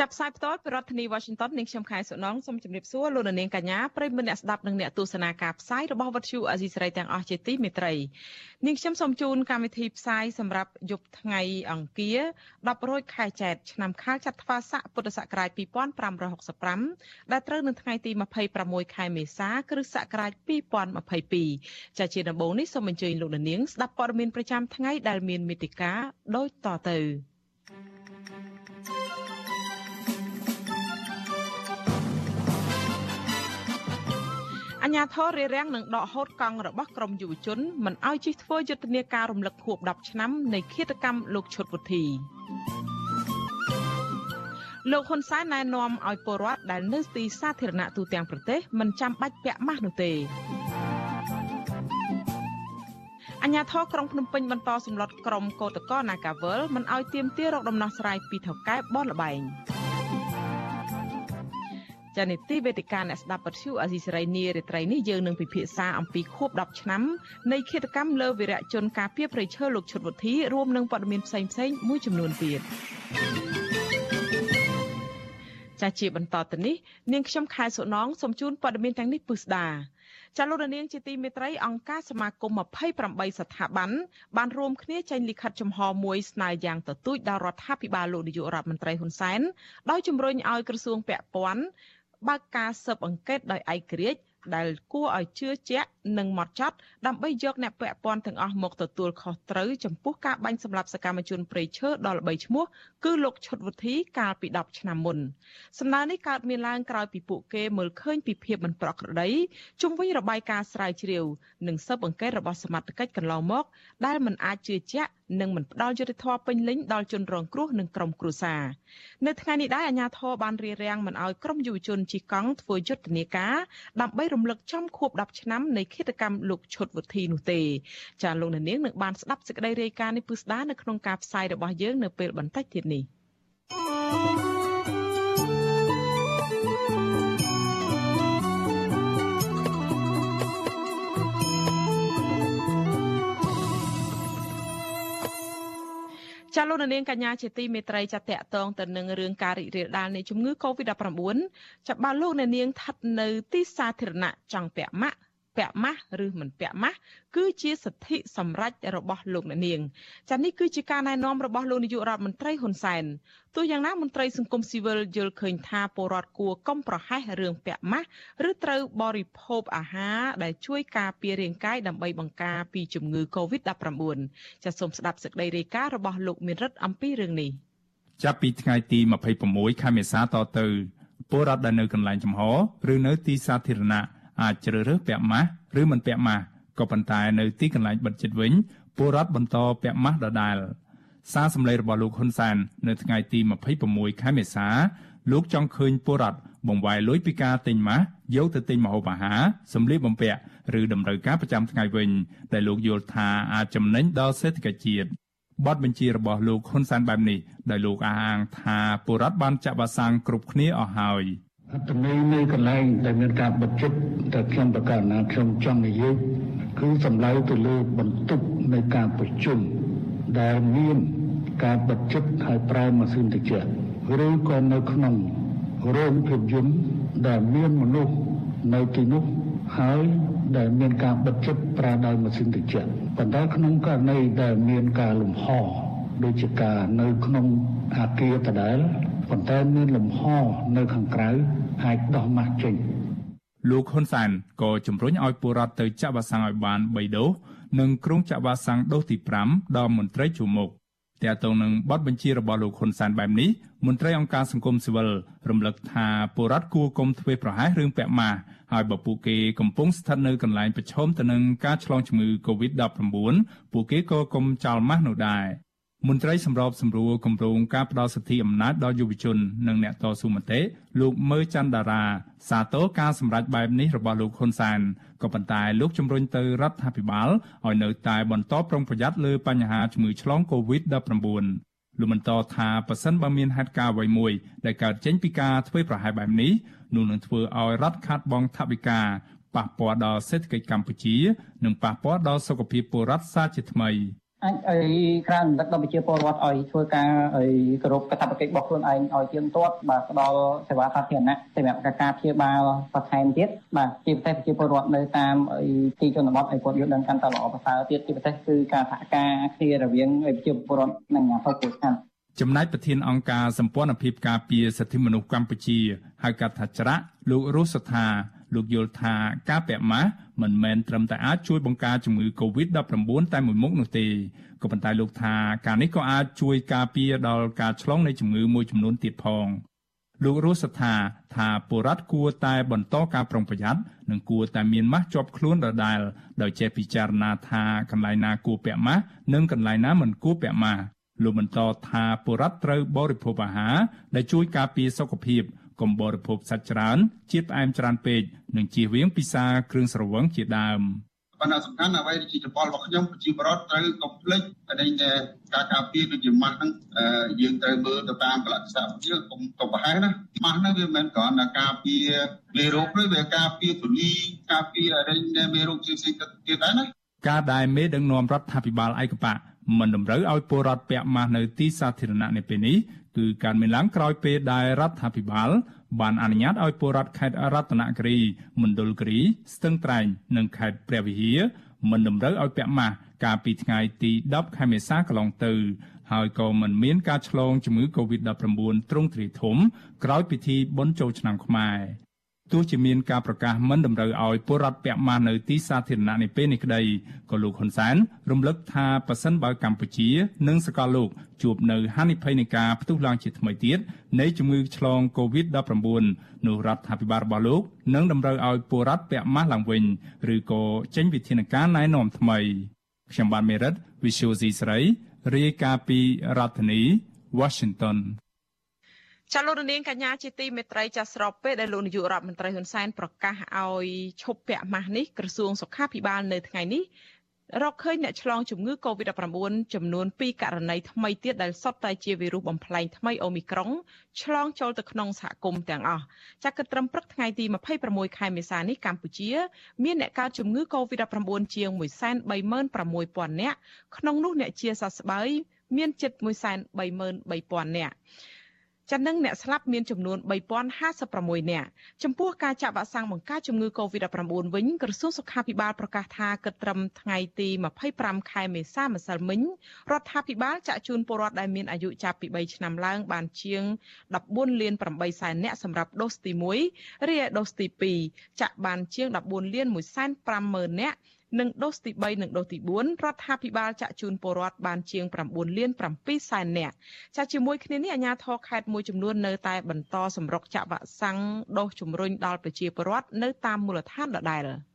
ចាប់ផ្សាយផ្ទាល់ពីរដ្ឋធានី Washington នាងខ្ញុំខែសុណងសូមជម្រាបសួរលោកនាងកញ្ញាប្រិយមិត្តអ្នកស្ដាប់និងអ្នកទស្សនាការផ្សាយរបស់វិទ្យុអាស៊ីសេរីទាំងអស់ជាទីមេត្រីនាងខ្ញុំសូមជូនកម្មវិធីផ្សាយសម្រាប់យប់ថ្ងៃអង្គារ10រោចខែចែកឆ្នាំខាលចត្វាស័កពុទ្ធសករាជ2565ដែលត្រូវនៅថ្ងៃទី26ខែមេសាគ្រិស្តសករាជ2022ចាជាដំបូងនេះសូមអញ្ជើញលោកនាងស្ដាប់ព័ត៌មានប្រចាំថ្ងៃដែលមានមេតិការដូចតទៅ អញ្ញាធររារាំងនឹងដកហូតកង់របស់ក្រមយុវជនមិនឲ្យជិះធ្វើយុទ្ធនាការរំលឹកខួប10ឆ្នាំនៃឃាតកម្មលោកឈុតវុធីលោកហ៊ុនសែនណែនាំឲ្យពលរដ្ឋដែលនៅទីសាធារណៈទូទាំងប្រទេសមិនចាំបាច់ពាក់ម៉ាស់នោះទេអញ្ញាធរក្រុងភ្នំពេញបន្តសម្លុតក្រុមកោតកោ Nagawal មិនឲ្យទៀមទារកដំណោះស្រាយពីថៅកែបនលបែង ចានីតិវេទិកាអ្នកស្ដាប់បទសុអាស៊ីសេរីនីរាត្រីនេះយើងនឹងពិភាក្សាអំពីខួប10ឆ្នាំនៃឃាតកម្មលើវីរៈជនការពារប្រៃឈើលោកឈុតវុធីរួមនឹងព័ត៌មានផ្សេងផ្សេងមួយចំនួនទៀតចាជាបន្តទៅនេះនាងខ្ញុំខែសុណងសូមជូនព័ត៌មានទាំងនេះពិស្ដាចាលោកនាងជាទីមេត្រីអង្គការសមាគម28ស្ថាប័នបានរួមគ្នាចេញលិខិតចំហមួយស្នើយ៉ាងទទូចដល់រដ្ឋាភិបាលលោកនាយករដ្ឋមន្ត្រីហ៊ុនសែនដោយជំរុញឲ្យក្រសួងពាក់ព័ន្ធ បើកការស៊ើបអង្កេតដោយឯករាជ្យដែលគួរឲ្យជឿជាក់និងម៉ត់ចត់ដើម្បីយកអ្នកពាក់ព័ន្ធទាំងអស់មកទទួលខុសត្រូវចំពោះការបាញ់សម្លាប់សកម្មជនព្រៃឈើដល់ល្បីឈ្មោះគឺលោកឈុតវុធីកាលពី10ឆ្នាំមុនសំណើនេះកើតមានឡើងក្រោយពីពួកគេមើលឃើញពីភាពមិនប្រក្រតីជុំវិញរបាយការណ៍ស្រាវជ្រាវនិងស៊ើបអង្កេតរបស់សមត្ថកិច្ចកន្លងមក ដែលមិនអាចជឿជាក់និងមិនផ្ដល់យុត្តិធម៌ពេញលេញដល់ជនរងគ្រោះនិងក្រុមគ្រួសារនៅថ្ងៃនេះដែរអាជ្ញាធរបានរៀបរៀងមិនអោយក្រុមយុវជនជិះកង់ធ្វើយុទ្ធនាការដើម្បីរំលឹកចំខួប10ឆ្នាំនៃឃាតកម្មលោកឈុតវុធីនោះទេចាលោកនាងនឹងបានស្ដាប់សេចក្តីរាយការណ៍នេះពឹស្ដានៅក្នុងការផ្សាយរបស់យើងនៅពេលបន្តិចទៀតនេះ thank you ចាលោកនាងកញ្ញាជាទីមេត្រីចាតតតងទៅនឹងរឿងការរីករាលដាលនៃជំងឺ Covid-19 ចាបើលោកនាងស្ថិតនៅទីសាធារណៈចង់ពាក់ម៉ាក់ ពាក់ម៉ាស់ឬមិនពាក់ម៉ាស់គឺជាសិទ្ធិសម្រេចរបស់លោកអ្នកនាងចានេះគឺជាការណែនាំរបស់លោកនាយករដ្ឋមន្ត្រីហ៊ុនសែនទោះយ៉ាងណាមន្ត្រីសង្គមស៊ីវិលយល់ឃើញថាពលរដ្ឋគួរកុំប្រហែសរឿងពាក់ម៉ាស់ឬត្រូវបរិភោគអាហារដែលជួយការពាររាងកាយដើម្បីបង្ការពីជំងឺ Covid-19 ចាសូមស្ដាប់សេចក្តីរាយការណ៍របស់លោកមានរិទ្ធអំពីរឿងនេះចាប់ពីថ្ងៃទី26ខែមេសាតទៅពលរដ្ឋដែលនៅកន្លែងចំហឬនៅទីសាធារណៈ អាចជ្រើសរើសពាក់ម៉ាស់ឬមិនពាក់ម៉ាស់ក៏ប៉ុន្តែនៅទីកន្លែងបិទជិតវិញពលរដ្ឋបន្តពាក់ម៉ាស់ដដែលសារសម្លេងរបស់លោកហ៊ុនសែននៅថ្ងៃទី26ខែមេសា លោកចង់ឃើញពលរដ្ឋបង្វែរលុយពីការទិញម៉ាស់យកទៅទិញម្ហូបអាហារសម្លៀកបំពាក់ឬតម្រូវការប្រចាំថ្ងៃវិញដែលលោកយល់ថាអាចចំណេញដល់សេដ្ឋកិច្ចជាតិបទបញ្ជារបស់លោកហ៊ុនសែនបែបនេះដែលលោកអះអាងថាពលរដ្ឋបានចាក់វ៉ាក់សាំងគ្រប់គ្នាអស់ហើយ។ អត្តន័យនៃកន្លែងដែលមានការបិទជិតតែខ្ញុំប្រកាសណាខ្ញុំចង់និយាយគឺសម្ដៅទៅលើបន្ទប់នៃការប្រជុំដែលមានការបិទជិតហើយប្រើម៉ាស៊ីនត្រជាក់ឬក៏នៅក្នុងរោងភាពយន្តដែលមានមនុស្សនៅទីនោះហើយដែលមានការបិទជិតប្រើដោយម៉ាស៊ីនត្រជាក់ប៉ុន្តែក្នុងករណីដែលមានការលំហដូចជាការនៅក្នុងអាគារដដែលប៉ុន្តែមានលំហនៅខាងក្រៅ អាចដោះម៉ាស់ចេញលោកហ៊ុនសែនក៏ជំរុញឲ្យពលរដ្ឋទៅចាក់វ៉ាក់សាំងឲ្យបាន3ដូសនិងក្រុងចាក់វ៉ាក់សាំងដូសទី5ដល់មន្ត្រីជួមុខតែទៅនឹងបទបញ្ជារបស់លោកហ៊ុនសែនបែបនេះមន្ត្រីអង្គការសង្គមស៊ីវិលរំលឹកថាពលរដ្ឋគួរគុំធ្វេសប្រហែសរឿងពាក់ម៉ាស់ហើយបើពួកគេកំពុងស្ថិតនៅកន្លែងប្រឈមទៅនឹងការឆ្លងជំងឺ Covid-19 ពួកគេក៏គុំចោលម៉ាស់នោះដែរ មន្ត្រីសម្របសម្រួលគម្រោងការផ្ដល់សិទ្ធិអំណាចដល់យុវជន និងអ្នកតស៊ូមតិលោកមើច័ន្ទតារា សាទរការសម្រេចបែបនេះរបស់លោកហ៊ុនសែនក៏ប៉ុន្តែលោកជំរុញទៅរដ្ឋាភិបាលឲ្យនៅតែបន្តប្រុងប្រយ័ត្នលើបញ្ហាជំងឺឆ្លង Covid-19 លោកបន្តថាប៉ះសិនបើមានហេតុការណ៍អ្វីមួយដែលកើតចេញពីការធ្វើប្រហែសបែបនេះនោះនឹងធ្វើឲ្យរដ្ឋខាត់បងថវិកាប៉ះពាល់ដល់សេដ្ឋកិច្ចកម្ពុជា និងប៉ះពាល់ដល់សុខភាពពលរដ្ឋសាជាថ្មី អាចអីក្រៅរំលឹកដល់ប្រជាពលរដ្ឋឲ្យធ្វើការអីគោរពកាតព្វកិច្ចរបស់ខ្លួនឯងឲ្យទៀងទាត់បាទផ្ដល់សេវាសាធារណៈសម្រាប់ការព្យាបាលបន្ថែមទៀតបាទជាពិសេសប្រជាពលរដ្ឋនៅតាមទីជនបទឲ្យគាត់យល់ដឹងកាន់តែល្អប្រសើរទៀតជាពិសេសគឺការសហការគ្នារវាងប្រជាពលរដ្ឋនិងអាជ្ញាធរពលរដ្ឋចំណែកប្រធានអង្គការសម្ព័ន្ធភាពការពារសិទ្ធិមនុស្សកម្ពុជាហៅកាត់ថាច្រាក់លោករស់សថា លោកយល់ថាការពាក់ម៉ាស់មិនមែនត្រឹមតែអាចជួយបង្ការជំងឺ Covid-19 តែមួយមុខនោះទេក៏ប៉ុន្តែលោកថាការនេះក៏អាចជួយការពារដល់ការឆ្លងនៃជំងឺមួយចំនួនទៀតផងលោករស់ថាថាបុរដ្ឋគួរតែបន្តការប្រុងប្រយ័ត្ននិងគួរតែមានម៉ាស់ជាប់ខ្លួនដដែលដោយចេះពិចារណាថាកន្លែងណាគួរពាក់ម៉ាស់និងកន្លែងណាមិនគួរពាក់ម៉ាស់លោកបន្តថាបុរដ្ឋត្រូវបរិភោគអាហារដែលជួយការពារសុខភាព កុំបរិភោគសាច់ច្រើន ជាតិផ្អែមច្រើនពេកនិងជៀសវាងពិសាគ្រឿងស្រវឹងជាដើមប៉ុន្តែសំខាន់អ្វីជាចំពោះរបស់ខ្ញុំប្រជាពលរដ្ឋត្រូវកុំភ្លេចតែការការពារដូចជាម៉ាស់ហ្នឹងយើងត្រូវមើលទៅតាមកលក្ខណៈយើងកុំកុំប្រហែសណាម៉ាស់ហ្នឹងវាមិនមែនគ្រាន់តែការពារមេរោគទេវាការពារទូលីការពារអរិញមេរោគជាផ្សេងទៀតដែរណាការដែលមេដឹកនាំរដ្ឋាភិបាលឯកបៈមិនតម្រូវឲ្យពលរដ្ឋពាក់ម៉ាស់នៅទីសាធារណៈនៅពេលនេះ គឺការមានឡើងក្រោយពេលដែលរដ្ឋាភិបាលបានអនុញ្ញាតឲ្យពលរដ្ឋខេត្តរតនគិរីមណ្ឌលគិរី ស្ទឹងត្រែងនិងខេត្តព្រះវិហារមិនតម្រូវឲ្យពាក់ម៉ាស់កាលពីថ្ងៃទី10ខែមេសាកន្លងទៅ ហើយក៏មិនមានការឆ្លងជំងឺ Covid-19 ទ្រង់ទ្រាយធំក្រោយពិធីបុណ្យចូលឆ្នាំខ្មែរ ទោះជាមានការប្រកាសមិនតម្រូវឲ្យពលរដ្ឋពាក់ម៉ាស់នៅទីសាធារណៈនេះពេលនេះក្តីក៏លោកហ៊ុនសែនរំលឹកថាប៉ះសិនបើកម្ពុជា និងសកលលោកជួបនៅហានិភ័យនៃការផ្ទុះឡើងជាថ្មីទៀតនៃជំងឺឆ្លង Covid-19 នោះរដ្ឋាភិបាលរបស់លោកនឹងតម្រូវឲ្យពលរដ្ឋពាក់ម៉ាស់ឡើងវិញឬក៏ចេញវិធានការណែនាំថ្មីខ្ញុំបានមេរិត Visual C ស្រីរាយការណ៍ពីរដ្ឋធានី Washington ចាលោកនាងកញ្ញាជាទីមេត្រីចាស្របពេលដែលលោកនាយករដ្ឋមន្ត្រីហ៊ុនសែនប្រកាសឲ្យឈប់ពាក់ម៉ាស់នេះក្រសួងសុខាភិបាលនៅថ្ងៃនេះរកឃើញអ្នកឆ្លងជំងឺ Covid-19 ចំនួន2ករណីថ្មីទៀតដែលសុទ្ធតែជាវីរុសបំផ្លែងថ្មីអូមីក្រុងឆ្លងចូលទៅក្នុងសហគមន៍ទាំងអស់ចាគិតត្រឹមព្រឹកថ្ងៃទី26ខែមេសានេះកម្ពុជា មានអ្នកកើតជំងឺ Covid-19 ជាង136,000នាក់ក្នុងនោះអ្នកជាសះស្បើយមានជិត133,000នាក់ ចានឹងអ្នកស្លាប់មានចំនួន3056នាក់ចំពោះការចាក់វ៉ាក់សាំងបង្ការជំងឺ Covid-19 វិញក្រសួងសុខាភិបាលប្រកាសថាគិតត្រឹមថ្ងៃទី25ខែមេសាម្សិលមិញរដ្ឋាភិបាលចាក់ជូនពលរដ្ឋដែលមានអាយុចាប់ពី3ឆ្នាំឡើងបានជាង14លាន8សែននាក់សម្រាប់ដូសទី1រីឯដូសទី2ចាក់បានជាង14លាន1សែន5ម៉ឺននាក់ និងដូសទី3និងដូសទី4រដ្ឋាភិបាលចាក់ជូនពលរដ្ឋបានជាង9លាន7សែននាក់ចាជាមួយគ្នានេះអាជ្ញាធរខេត្តមួយចំនួននៅតែបន្តសម្រុកចាក់វ៉ាក់សាំងដូសជំរុញដល់ប្រជាពលរដ្ឋនៅតាមមូលដ្ឋានដដែល។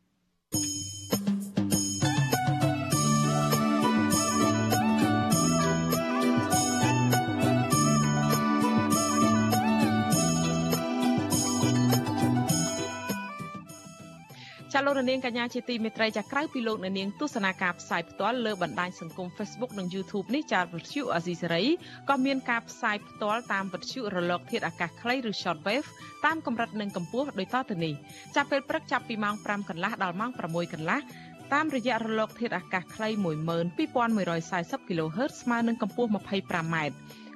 ចាលោករនាងកញ្ញាជាទីមេត្រីចាក្រៅពីលោកនាងទស្សនាការផ្សាយផ្ទាល់លើបណ្ដាញសង្គម Facebook និង YouTube នេះចាវិទ្យុអាស៊ីសេរីក៏មានការផ្សាយផ្ទាល់តាមវិទ្យុរលក ធាតុអាកាសខ្លីឬ Shortwave តាមកម្រិតនិងកម្ពស់ដូចតទៅនេះចាប់ពេលព្រឹកចាប់ពីម៉ោង5កន្លះដល់ម៉ោង6កន្លះតាមរយៈរលកធាតុអាកាសខ្លី12140 kHz ស្មើនឹងកម្ពស់ 25m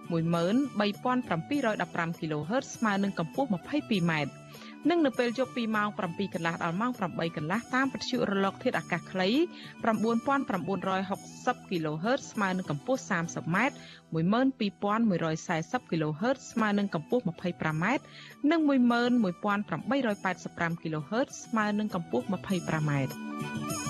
13715 kHz ស្មើនឹងកម្ពស់ 22m និងនៅពេលយប់ពីម៉ោង7កន្លះដល់ម៉ោង8កន្លះតាមវិទ្យុរលក ធាតុអាកាសខ្លី9960 kHz ស្មើនឹងកម្ពស់ 30m 12140 kHz ស្មើនឹងកម្ពស់ 25m និង11885 kHz ស្មើនឹងកម្ពស់ 25m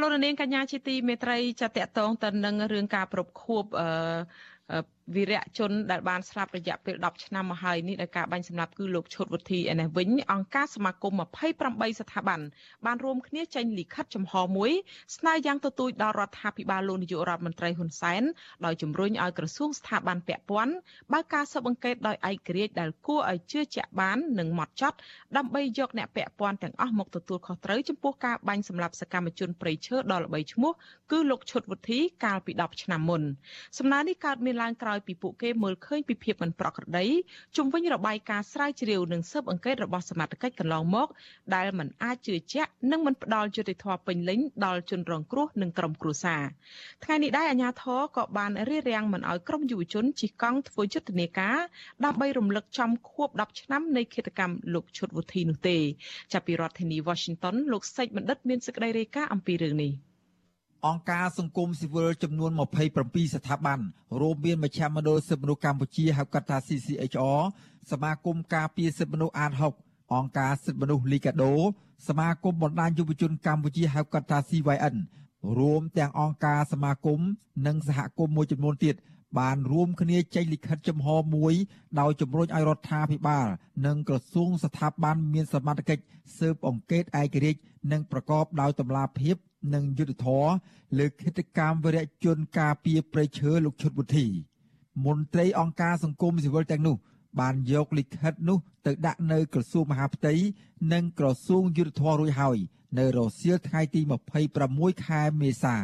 លោករនាងកញ្ញាជាទីមេត្រីចាតកតងទៅនឹងរឿងការប្រពខួបអឺ វីរៈជនដែលបានស្លាប់រយៈពេល10ឆ្នាំមកហើយនេះដោយការបាញ់សម្លាប់គឺលោកឈុតវុធីឯនេះវិញអង្គការសមាគម28ស្ថាប័នបានរួមគ្នាចេញលិខិតចំហមួយស្នើយ៉ាងទទូចដល់រដ្ឋាភិបាលលោកនាយករដ្ឋមន្ត្រីហ៊ុនសែនដោយជំរុញឲ្យក្រសួងស្ថាប័នពាក់ព័ន្ធបើកការស៊ើបអង្កេតដោយឯករាជ្យដែលគួរឲ្យជឿជាក់បាននិងម៉ត់ចត់ដើម្បីយកអ្នកពាក់ព័ន្ធទាំងអស់មកទទួលខុសត្រូវចំពោះការបាញ់សម្លាប់សកម្មជនប្រៃឈើដ៏ល្បីឈ្មោះគឺលោកឈុតវុធីកាលពី10ឆ្នាំមុនសំណើនេះកើតមានឡើងក្រោយដោយពីពួកគេមើលឃើញពីភាពមិនប្រក្រតីជំវិញរបាយការណ៍ស្រាវជ្រាវនិងស៊ើបអង្កេតរបស់សមាជិកកន្លងមកដែលមិនអាចជឿជាក់និងមិនផ្ដល់យុត្តិធម៌ពេញលេញដល់ជនរងគ្រោះនិងក្រុមគ្រួសារថ្ងៃនេះដែរអាជ្ញាធរក៏បានរៀបរៀងមិនឲ្យក្រុមយុវជនជិះកង់ធ្វើយុទ្ធនាការដើម្បីរំលឹកចំខួប10ឆ្នាំនៃឃាតកម្មលោកឈុតវុធីនោះទេចាប់ពីរដ្ឋធានី Washington លោកសេចបណ្ឌិតមានសេចក្តីរាយការណ៍អំពីរឿងនេះ។ អង្គការសង្គមស៊ីវិលចំនួន27ស្ថាប័នរួមមានមជ្ឈមណ្ឌលសិទ្ធិមនុស្សកម្ពុជាហៅកាត់ថា CCHR សមាគមការពារសិទ្ធិមនុស្សអាត6អង្គការសិទ្ធិមនុស្សលីកាដូសមាគមបណ្ដាញយុវជនកម្ពុជាហៅកាត់ថា CYN រួមទាំងអង្គការសមាគមនិងសហគមន៍មួយចំនួនទៀត បានរួមគ្នាចេញលិខិតចំហមួយដោយជំរុញឲ្យរដ្ឋាភិបាល និងក្រសួងស្ថាប័នមានសមត្ថកិច្ចស៊ើបអង្កេតឯករាជ្យនិងប្រកបដោយតម្លាភាពនិងយុត្តិធម៌លើគិតកម្មវរៈជនការពីប្រៃឈើលោកឈុតវុធីមន្ត្រីអង្គការសង្គមស៊ីវិលទាំងនោះ បានយកលិខិតនោះទៅដាក់នៅក្រសួងមហាផ្ទៃនិងក្រសួងយុទ្ធភ័ពរួចហើយនៅរសៀលថ្ងៃទី26ខែមេសា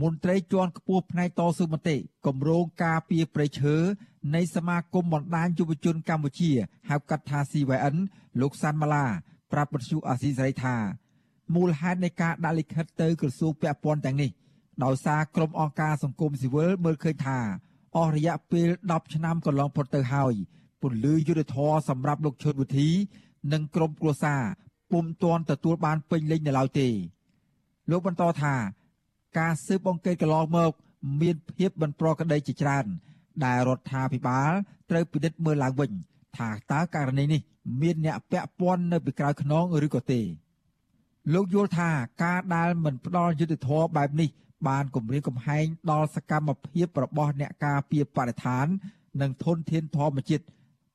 មន្ត្រីជាន់ខ្ពស់ផ្នែកតស៊ូមតិគម្រោងការពីប្រៃឈើនៃសមាគមបណ្ដាញយុវជនកម្ពុជាហៅកាត់ថា CYN លោកសាន់ម៉ាឡាប្រាប់បទសុអាស៊ីសេរីថាមូលហេតុនៃការដាក់លិខិតទៅក្រសួងពាក់ព័ន្ធទាំងនេះដោយសារក្រុមអង្គការសង្គមស៊ីវិលមើលឃើញថាអស់រយៈពេល10ឆ្នាំកន្លងផុតទៅហើយពន្លឺយុទ្ធធរសម្រាប់លោកឈុតវិធី និងក្រុមគ្រួសារពុំទាន់ទទួលបានពេញលេញនៅឡើយទេលោកបន្តថា ការស៊ើបអង្កេតកន្លងមក មានភាពមិនប្រក្រតីជាច្រើន ដែលរដ្ឋាភិបាលត្រូវពិនិត្យមើលឡើងវិញ ថាតើករណីនេះ មានអ្នកពាក់ព័ន្ធនៅពីក្រោយខ្នងឬក៏ទេលោកយល់ថាការដែលមិនផ្ដល់យុត្តិធម៌បែបនេះ បានគំរាមកំហែងដល់សកម្មភាពរបស់អ្នកការពារបរិស្ថាន និងធនធានធម្មជាតិ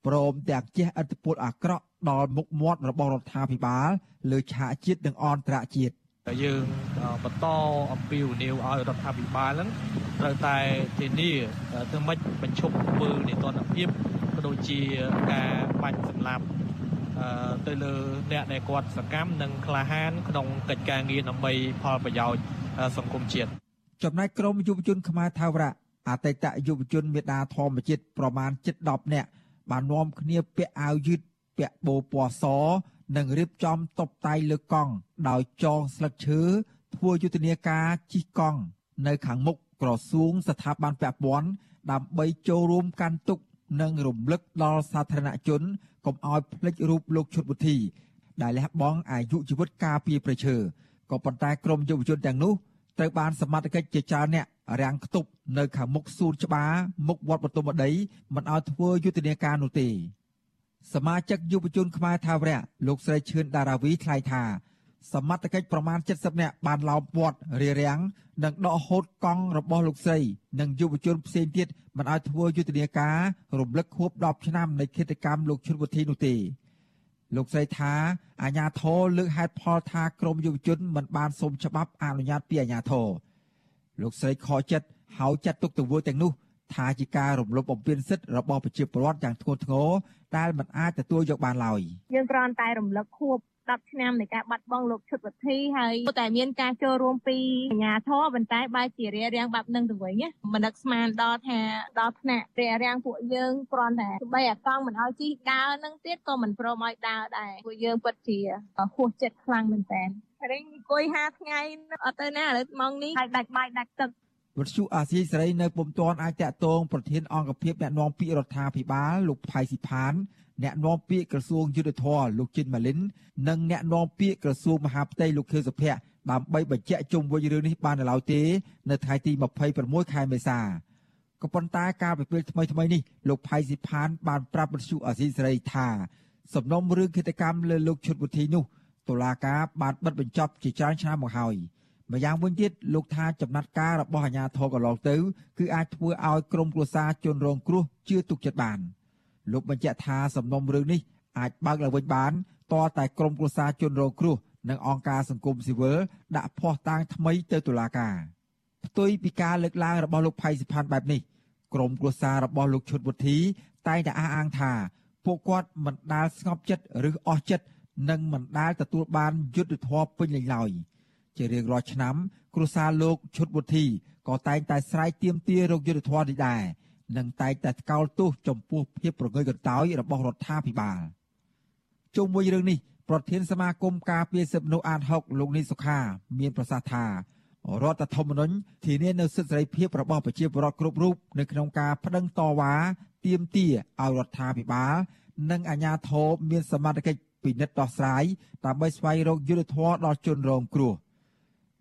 ព្រមទាំងជះឥទ្ធិពលអាក្រក់ដល់មុខមាត់របស់រដ្ឋាភិបាលលើឆាកជាតិនិងអន្តរជាតិ យើងបន្តអំពាវនាវឲ្យរដ្ឋាភិបាលហ្នឹងត្រូវតែធានាធ្វើម៉េចបញ្ឈប់អំពើនីតិរដ្ឋភាពក៏ដូចជាការបាញ់សម្លាប់ទៅលើអ្នកដែលគាត់សកម្មនិងក្លាហានក្នុងកិច្ចការងារដើម្បីផលប្រយោជន៍សង្គមជាតិចំណែកក្រមយុវជនខ្មែរថាវរៈអតីតយុវជនមេដាធម្មជាតិប្រមាណ7-10នាក់បាននាំគ្នាពាក់អាវយឺតពាក់បូពណ៌ស និងរៀបចំតុបតែងលើកង់ដោយចងស្លឹកឈើធ្វើយុទ្ធនាការជិះកង់នៅខាងមុខក្រសួងស្ថាប័នពាក់ព័ន្ធដើម្បីចូលរួមកាន់ទុកនិងរំលឹកដល់សាធារណជនកុំឲ្យភ្លេចរូបលោកឈុតវុធីដែលលះបង់អាយុជីវិតការពារប្រឈើក៏ប៉ុន្តែក្រមយុវជនទាំងនោះត្រូវបានសមត្ថកិច្ចជាច្រើនអ្នករាំងខ្ទប់នៅខាងមុខសួនច្បារមុខវត្តបទុមដីមិនឲ្យធ្វើយុទ្ធនាការនោះទេ សមាជិកយុវជនខ្មែរថាវរៈលោកស្រីឈឿនដារាវីថ្លែងថាសមត្ថកិច្ចប្រមាណ70នាក់បានឡោមព័ទ្ធរារាំងនិងដកហូតកង់របស់លោកស្រីនិងយុវជនផ្សេងទៀតមិនឲ្យធ្វើយុទ្ធនាការរំលឹកខួប10ឆ្នាំនៃគិតកម្មលោកឈុនវុធីនោះទេលោកស្រីថាអាញាធរលើកហេតុផលថាក្រមយុវជនមិនបានសូមច្បាប់អនុញ្ញាតពីអាញាធរលោកស្រីខកចិត្តហើយចាត់ទុកទង្វើទាំងនោះ ថាជាការរំលោភបំពានសិទ្ធិរបស់ប្រជាពលរដ្ឋយ៉ាងធ្ងន់ធ្ងរដែលមិនអាចទទួលយកបានឡើយយើងគ្រាន់តែរំលឹកខួប10ឆ្នាំនៃការបាត់បង់លោកឈុតវុធីហើយតែមានការចូលរួមពីអាជ្ញាធរប៉ុន្តែបែរជារារាំងបែបនឹងទៅវិញមិននឹកស្មានដល់ថាដល់ថ្នាក់រារាំងពួកយើងគ្រាន់តែបីអាកង់មិនឲ្យជិះដើរនឹងទៀតក៏មិនព្រមឲ្យដើរដែរពួកយើងពិតជាហួសចិត្តខ្លាំងមែនតើរេងអង្គុយ5ថ្ងៃអត់ទៅណាឥឡូវម៉ោងនេះហើយដាច់បាយដាច់ទឹក វិទ្យុអាស៊ីសេរីនៅពុំទាន់អាចតាក់ទងប្រធានអង្គភិបអ្នកណែនាំពាក្យរដ្ឋាភិបាលលោកផៃស៊ីផានអ្នកនាំពាក្យក្រសួងយុទ្ធភ័ពលោកចិនម៉ាលីននិងអ្នកនាំពាក្យក្រសួងមហាផ្ទៃលោកខៀវសុភ័ក្រដើម្បីបញ្ជាក់ជុំវិញរឿងនេះបាននៅឡើយទេ នៅថ្ងៃទី26ខែមេសាក៏ប៉ុន្តែការពិពេលថ្មីថ្មីនេះលោកផៃស៊ីផានបានប្រាប់បទសុអាស៊ីសេរីថាសំណុំរឿងគិតកម្មលើលោកឈុតវុធីនោះតុលាការបានបិទបញ្ចប់ជាច្រើនឆ្នាំមកហើយ ម្យ៉ាងវិញទៀតលោកថាចំណាត់ការរបស់អាជ្ញាធរកន្លងទៅគឺអាចធ្វើឲ្យក្រុមគ្រួសារជនរងគ្រោះជឿទុកចិត្តបានលោកបញ្ជាក់ថាសំណុំរឿងនេះអាចបើកឡើងវិញបានតរតែក្រុមគ្រួសារជនរងគ្រោះនិងអង្គការសង្គមស៊ីវិលដាក់ភ័ស្តុតាងថ្មីទៅតុលាការផ្ទុយពីការលើកឡើងរបស់លោកផៃសិផាន់បែបនេះក្រុមគ្រួសាររបស់លោកឈុតវុធីតែងតែអះអាងថាពួកគាត់មិនដាល់ស្ងប់ចិត្តឬអស់ចិត្តនិងមិនដាល់ទទួលបានយុត្តិធម៌ពេញលេញឡើយ ជារៀងរាល់ឆ្នាំគ្រួសារលោកឈុតវុធីក៏តែងតែស្រែកទាមទាររកយុត្តិធម៌នេះដែរនិងតែងតែថ្កោលទោសចំពោះភាពប្រងើយកន្តើយរបស់រដ្ឋាភិបាលជុំវិញរឿងនេះប្រធានសមាគមការពារសិទ្ធិមនុស្សអាត6លោកនីសុខា មានប្រសាសន៍ថារដ្ឋធម្មនុញ្ញធានានូវសិទ្ធិសេរីភាពរបស់ប្រជាពលរដ្ឋគ្រប់រូបនៅក្នុងការប្តឹងតវ៉ាទាមទារឲ្យរដ្ឋាភិបាល និងអាជ្ញាធរមានសមត្ថកិច្ចពិនិត្យដោះស្រាយដើម្បីស្វែងរកយុត្តិធម៌ដល់ជនរងគ្រោះ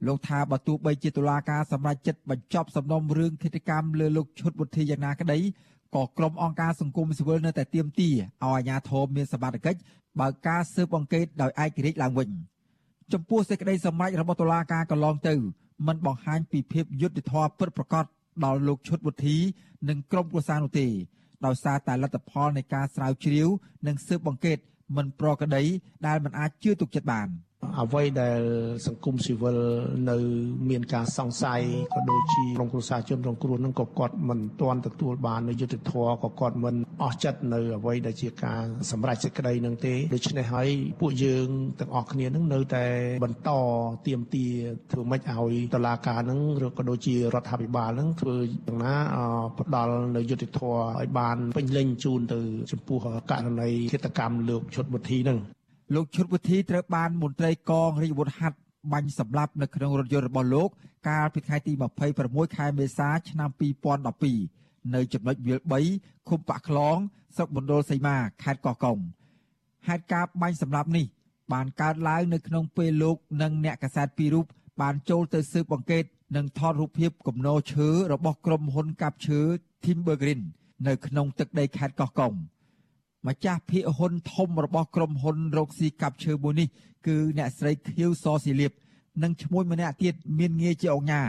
លោកថាបើទោះបីជាតុលាការសម្រេចចិត្តបញ្ចប់សំណុំរឿងឃាតកម្មលើលោកឈុតវុធីយ៉ាងណាក្តីក៏ក្រុមអង្គការសង្គមស៊ីវិលនៅតែទាមទារឲ្យអាជ្ញាធរមានសមត្ថកិច្ចបើកការស៊ើបអង្កេតដោយឯករាជ្យឡើងវិញចំពោះសេចក្តីសម្រេចរបស់តុលាការកន្លងទៅមិនបង្ហាញពីភាពយុត្តិធម៌ពិតប្រាកដដល់លោកឈុតវុធី និងក្រុមគ្រួសារនោះទេដោយសារតែលទ្ធផលនៃការស្រាវជ្រាវ និងស៊ើបអង្កេតមិនប្រក្រតីដែលមិនអាចជឿទុកចិត្តបាន។ អ្វីដែលសង្គមស៊ីវិលនៅ មានការសង្ស័យក៏ដូចជាក្រុមគ្រួសារជនរងគ្រោះនឹងក៏គាត់មិនទាន់ទទួលបាននូវយុត្តិធម៌ក៏គាត់មិនអស់ចិត្តនៅអ្វីដែលជាការសម្រេចសេចក្តីនឹងទេដូច្នេះហើយពួកយើងទាំងអស់គ្នានឹងនៅតែបន្តទៀមទាធ្វើម៉េចឲ្យតឡាការនឹងឬក៏ដូចជារដ្ឋាភិបាលនឹងធ្វើយ៉ាងណាផ្ដល់នៅយុត្តិធម៌ឲ្យបានពេញលេញជូនទៅចំពោះករណីឃាតកម្មលោកឈុតវុធីនឹង លោកឈុតវិធីត្រូវបានមន្ត្រីកងរាជវុធហត្ថបាញ់សម្លាប់នៅក្នុងរថយន្តរបស់លោក កាលពីថ្ងៃទី26ខែមេសាឆ្នាំ2012នៅចំណុចវាល3ឃុំបាក់ខ្លងស្រុកមណ្ឌលសីមាខេត្តកោះកុងហេតុការណ៍បាញ់សម្លាប់នេះ បានកើតឡើងនៅក្នុងពេលលោកនិងអ្នកកាសែតពីររូបបានចូលទៅស៊ើបអង្កេតនិងថតរូបភាពគំនរឈើរបស់ក្រុមហ៊ុនកាប់ឈើ Timber Green នៅក្នុងទឹកដីខេត្តកោះកុង។ ម្ចាស់ភាគហ៊ុនធំរបស់ក្រុមហ៊ុនរកស៊ីកាប់ឈើមួយនេះគឺអ្នកស្រីខៀវសស៊ីលៀបនិងឈ្មោះម្នាក់ទៀតមានងារជាអង្គញា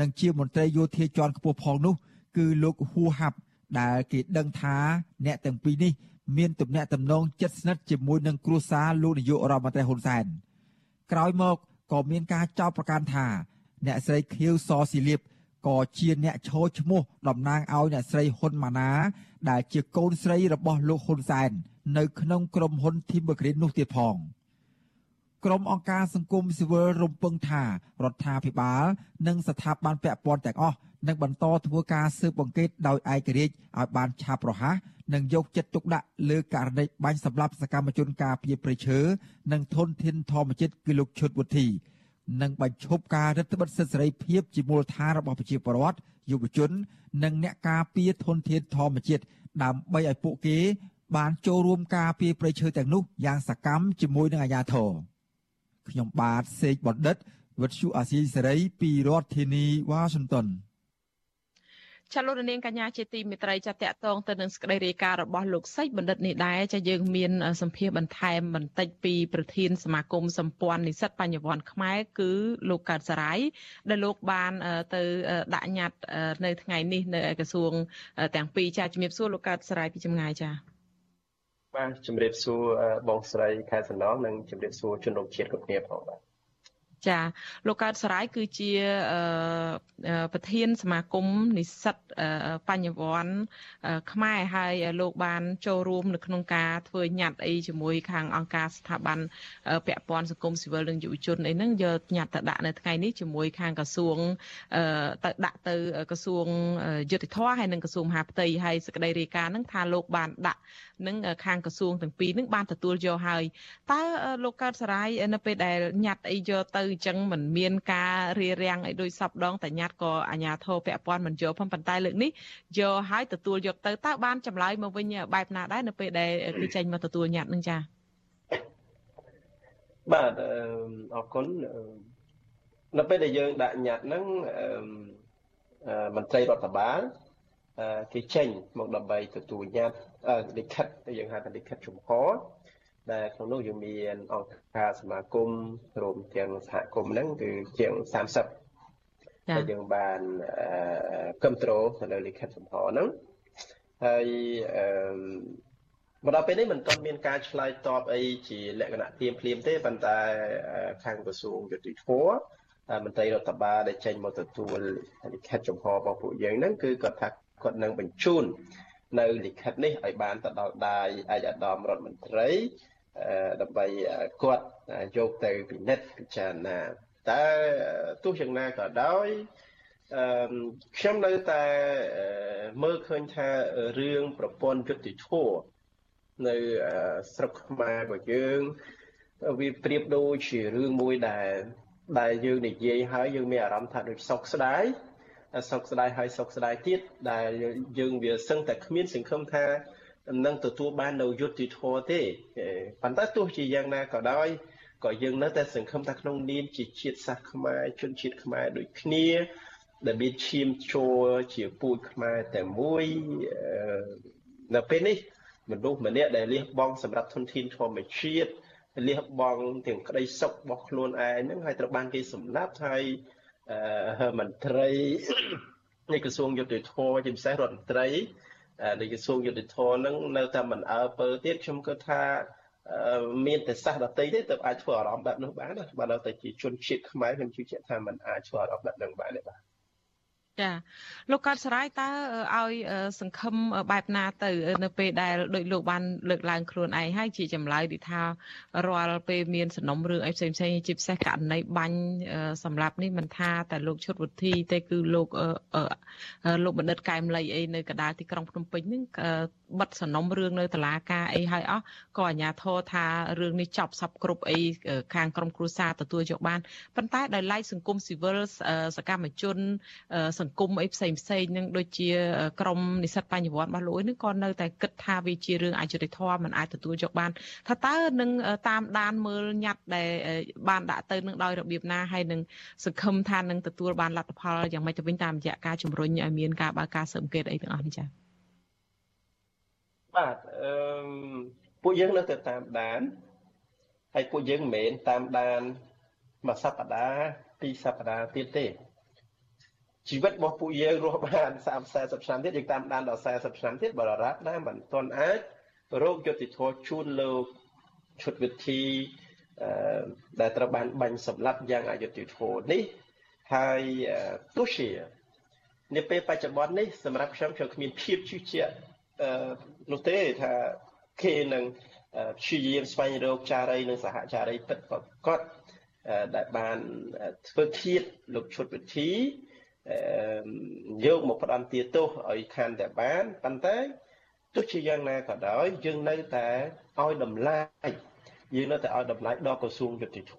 និងជាមន្ត្រីយោធាជាន់ខ្ពស់ផងនោះ គឺលោកហ៊ូហាប់ដែលគេដឹងថាអ្នកទាំងពីរនេះមានទំនាក់ទំនងជិតស្និទ្ធជាមួយនឹងគ្រួសារលោកនាយករដ្ឋមន្ត្រីហ៊ុនសែនក្រោយមកក៏មានការចោទប្រកាន់ថា អ្នកស្រីខៀវសស៊ីលៀប ក៏ជាអ្នកឈរឈ្មោះតំណាងឲ្យអ្នកស្រីហ៊ុនម៉ាណា ដែលជាកូនស្រីរបស់លោកហ៊ុនសែននៅក្នុងក្រុមហ៊ុន Timber Green នោះទៀតផងក្រុមអង្គការសង្គមស៊ីវិលរំពឹងថារដ្ឋាភិបាល និងស្ថាប័នពាក់ព័ន្ធទាំងអស់នឹងបន្តធ្វើការស៊ើបអង្កេតដោយឯករាជ្យឲ្យបានឆាប់រហ័សនិងយកចិត្តទុកដាក់លើករណីបាញ់សម្លាប់សកម្មជនការពារព្រៃឈើនិងធនធានធម្មជាតិគឺលោកឈុតវុធី និងបញ្ឈប់ការរឹតបន្តឹងសិទ្ធិសេរីភាពជាមូលដ្ឋានរបស់ប្រជាពលរដ្ឋយុវជន និងអ្នកការពារធនធានធម្មជាតិដើម្បីឲ្យពួកគេ បានចូលរួមការពារព្រៃឈើទាំងនោះយ៉ាងសកម្មជាមួយនឹងអាជ្ញាធរខ្ញុំបាទសេកបណ្ឌិតវិទ្យុអាស៊ីសេរីពីរដ្ឋធានីវ៉ាស៊ីនតោន ចាលោករនាងកញ្ញាជាទីមេត្រីចាតកតងទៅនឹងសេចក្តីរាយការណ៍របស់លោកសេចបណ្ឌិតនេះដែរចាយើងមានសម្ភារបន្ថែមបន្តិចពីប្រធានសមាគមសម្ព័ន្ធនិស្សិតបញ្ញវន្តខ្មែរគឺលោកកើតសរាយដែលលោកបានទៅដាក់ញត្តិនៅថ្ងៃនេះនៅក្រសួងទាំងពីរចាជំរាបសួរលោកកើតសរាយពីចម្ងាយចាបាទជំរាបសួរបងស្រីខែសំណងនិងជំរាបសួរជនរួមជាតិគ្រប់គ្នាផងបាទ ចាលោកកើតសរាយគឺជាប្រធានសមាគមនិស្សិតបញ្ញវន្តខ្មែរហើយលោកបានចូលរួមនៅក្នុងការធ្វើញត្តិអីជាមួយខាងអង្គការស្ថាប័នពាក់ព័ន្ធសង្គមស៊ីវិលនិងយុវជនអីហ្នឹងយកញត្តិទៅដាក់នៅថ្ងៃនេះជាមួយខាងក្រសួងទៅដាក់ទៅក្រសួងយុតិធធហើយនិងក្រសួងមហាផ្ទៃហើយសេចក្តីរាយការណ៍ហ្នឹងថាលោកបានដាក់នឹងខាងក្រសួងទាំងពីរហ្នឹងបានទទួលយកហើយតើលោកកើតសរាយនៅពេលដែលញត្តិអីយកទៅអញ្ចឹងមិនមានការរៀបរៀងអីដូចសពដងតែញត្តិក៏អាជ្ញាធរពាក់ព័ន្ធមិនយកផងប៉ុន្តែលើកនេះយកហើយទទួលយកទៅតើបានចម្លើយមកវិញបែបណាដែរនៅពេលដែលគេចេញមកទទួលញត្តិនឹងចា៎បាទអរគុណនៅពេលដែលយើងដាក់ញត្តិហ្នឹងមន្ត្រីរដ្ឋបាលគេចេញមកដើម្បីទទួលញត្តិលិខិតយើងហៅថាលិខិតជំហរ ដែលក្នុងនោះយើងមានអង្គការសមាគមរួមទាំងសហគមន៍ហ្នឹងគឺជាង30ដែលយើងបានគ្រប់គ្រងទៅលើលិខិតសំផហ្នឹងហើយអឺមកដល់ពេលនេះមិនទាន់មានការឆ្លើយតបអីជាលក្ខណៈទៀមភ្លាមទេប៉ុន្តែខាងក្រសួងយុតិធធមន្ត្រីរដ្ឋបាលដែលចេញមកទទួលលិខិតចំហរបស់ពួកយើងហ្នឹងគឺគាត់ថាគាត់នឹងបញ្ជូននៅលិខិតនេះឲ្យបានទៅដល់ដៃឯកឧត្តមរដ្ឋមន្ត្រី ដើម្បីគាត់យកទៅពិនិត្យពិចារណាតែទោះយ៉ាងណាក៏ដោយអឺខ្ញុំនៅតែមើលឃើញថារឿងប្រព័ន្ធយុតិធធនៅស្រុកខ្មែររបស់យើងវាប្រៀបដូចជារឿងមួយដែលដែលយើងនិយាយហើយយើងមានអារម្មណ៍ថាដូចសោកស្ដាយសោកស្ដាយហើយសោកស្ដាយទៀតដែលយើងវាសឹងតែគ្មានសង្ឃឹមថា នឹងទទួលបាននៅយុត្តិធម៌ទេប៉ុន្តែទោះជាយ៉ាងណាក៏ដោយក៏យើងនៅតែសង្ឃឹមថាក្នុងនាមជាជាតិសាសន៍ខ្មែរជនជាតិខ្មែរដូចគ្នាដែលមានឈាមចូលជាពូជខ្មែរតែមួយនៅពេលនេះមនុស្សម្នាក់ដែលលះបង់សម្រាប់ធនធានធម្មជាតិលះបង់ទាំងក្តីសុខរបស់ខ្លួនឯងហ្នឹងហើយត្រូវបានគេសម្លាប់ហើយមន្ត្រីនៃក្រសួងយុតិធធម៌ជាពិសេសរដ្ឋមន្ត្រី នៃក្រសួងយុតិធធម៌ហ្នឹងនៅតែមិនអើពើទៀតខ្ញុំគិតថាមានតែសាសដតីទេទើបអាចធ្វើអារម្មណ៍បែបនោះបានណាបើដល់តែជាជនជាតិខ្មែរខ្ញុំជឿជាក់ថាมันអាចធ្វើអារម្មណ៍បែបហ្នឹងបានទេបាទ ចាលោកកើតសរាយតើឲ្យសង្ឃឹមបែបណាទៅ នៅពេលដែលដោយលោកបានលើកឡើងខ្លួនឯងហើយជាចម្លើយទីថារាល់ពេលមានសំណុំរឿងអីផ្សេងផ្សេងជាពិសេសករណីបាញ់សម្រាប់នេះមិនថាតែលោកឈុតវុធីទេគឺលោកលោកបណ្ឌិតកែមលីអីនៅកណ្ដាលទីក្រុងភ្នំពេញហ្នឹងបិទសំណុំរឿងនៅតុលាការអីហើយអស់ក៏អាជ្ញាធរថារឿងនេះចប់សពគ្រប់អីខាងក្រមគ្រួសារទទួលយកបានប៉ុន្តែដោយឡែកសង្គមស៊ីវិលសកម្មជនសង្គមអីផ្សេងផ្សេងនឹងដូចជាក្រមនិស្សិតបញ្ញវន្តរបស់លោកនេះក៏នៅតែគិតថាវាជារឿងអយុត្តិធម៌មិនអាចទទួលយកបាន ថាតើនឹងតាមដានមើលញត្តិដែលបានដាក់ទៅនឹងដោយរបៀបណាហើយនឹងសង្ឃឹមថានឹងទទួលបានលទ្ធផលយ៉ាងម៉េចទៅវិញតាមរយៈការជំរុញឲ្យមានការបើកការស៊ើបអង្កេតអីទាំងអស់នេះចា៎បាទអឺពួកយើងនៅតែតាមដានហើយពួកយើងមិនមែនតាមដានមួយសប្តាហ៍ពីរសប្តាហ៍ទៀតទេ ជីវិតរបស់ពួកយើងរស់បាន30 40ឆ្នាំទៀតយើងតាមដានដល់40ឆ្នាំទៀតបរិរាប់ណាមិនទាន់អាចរោគយុតិធធជូនលោកឈុតវិធីអឺដែលត្រូវបានបាញ់សម្លាប់យ៉ាងអយុត្តិធម៌នេះហើយទោះជានៅពេលបច្ចុប្បន្ននេះសម្រាប់ខ្ញុំខ្ញុំគ្មានភាពជឿជាក់អឺនោះទេថាគេនឹងព្យាយាមស្វែងរកចារីនិងសហចារីពិតប្រកបដែលបានធ្វើធៀបលោកឈុតវិធី យកមកផ្ដន់ទាទោសឲ្យខានតែបានប៉ុន្តែទោះជាយ៉ាងណាក៏ដោយយើងនៅតែឲ្យតម្លៃយើងនៅតែឲ្យតម្លៃដល់ក្រសួងយុតិធធ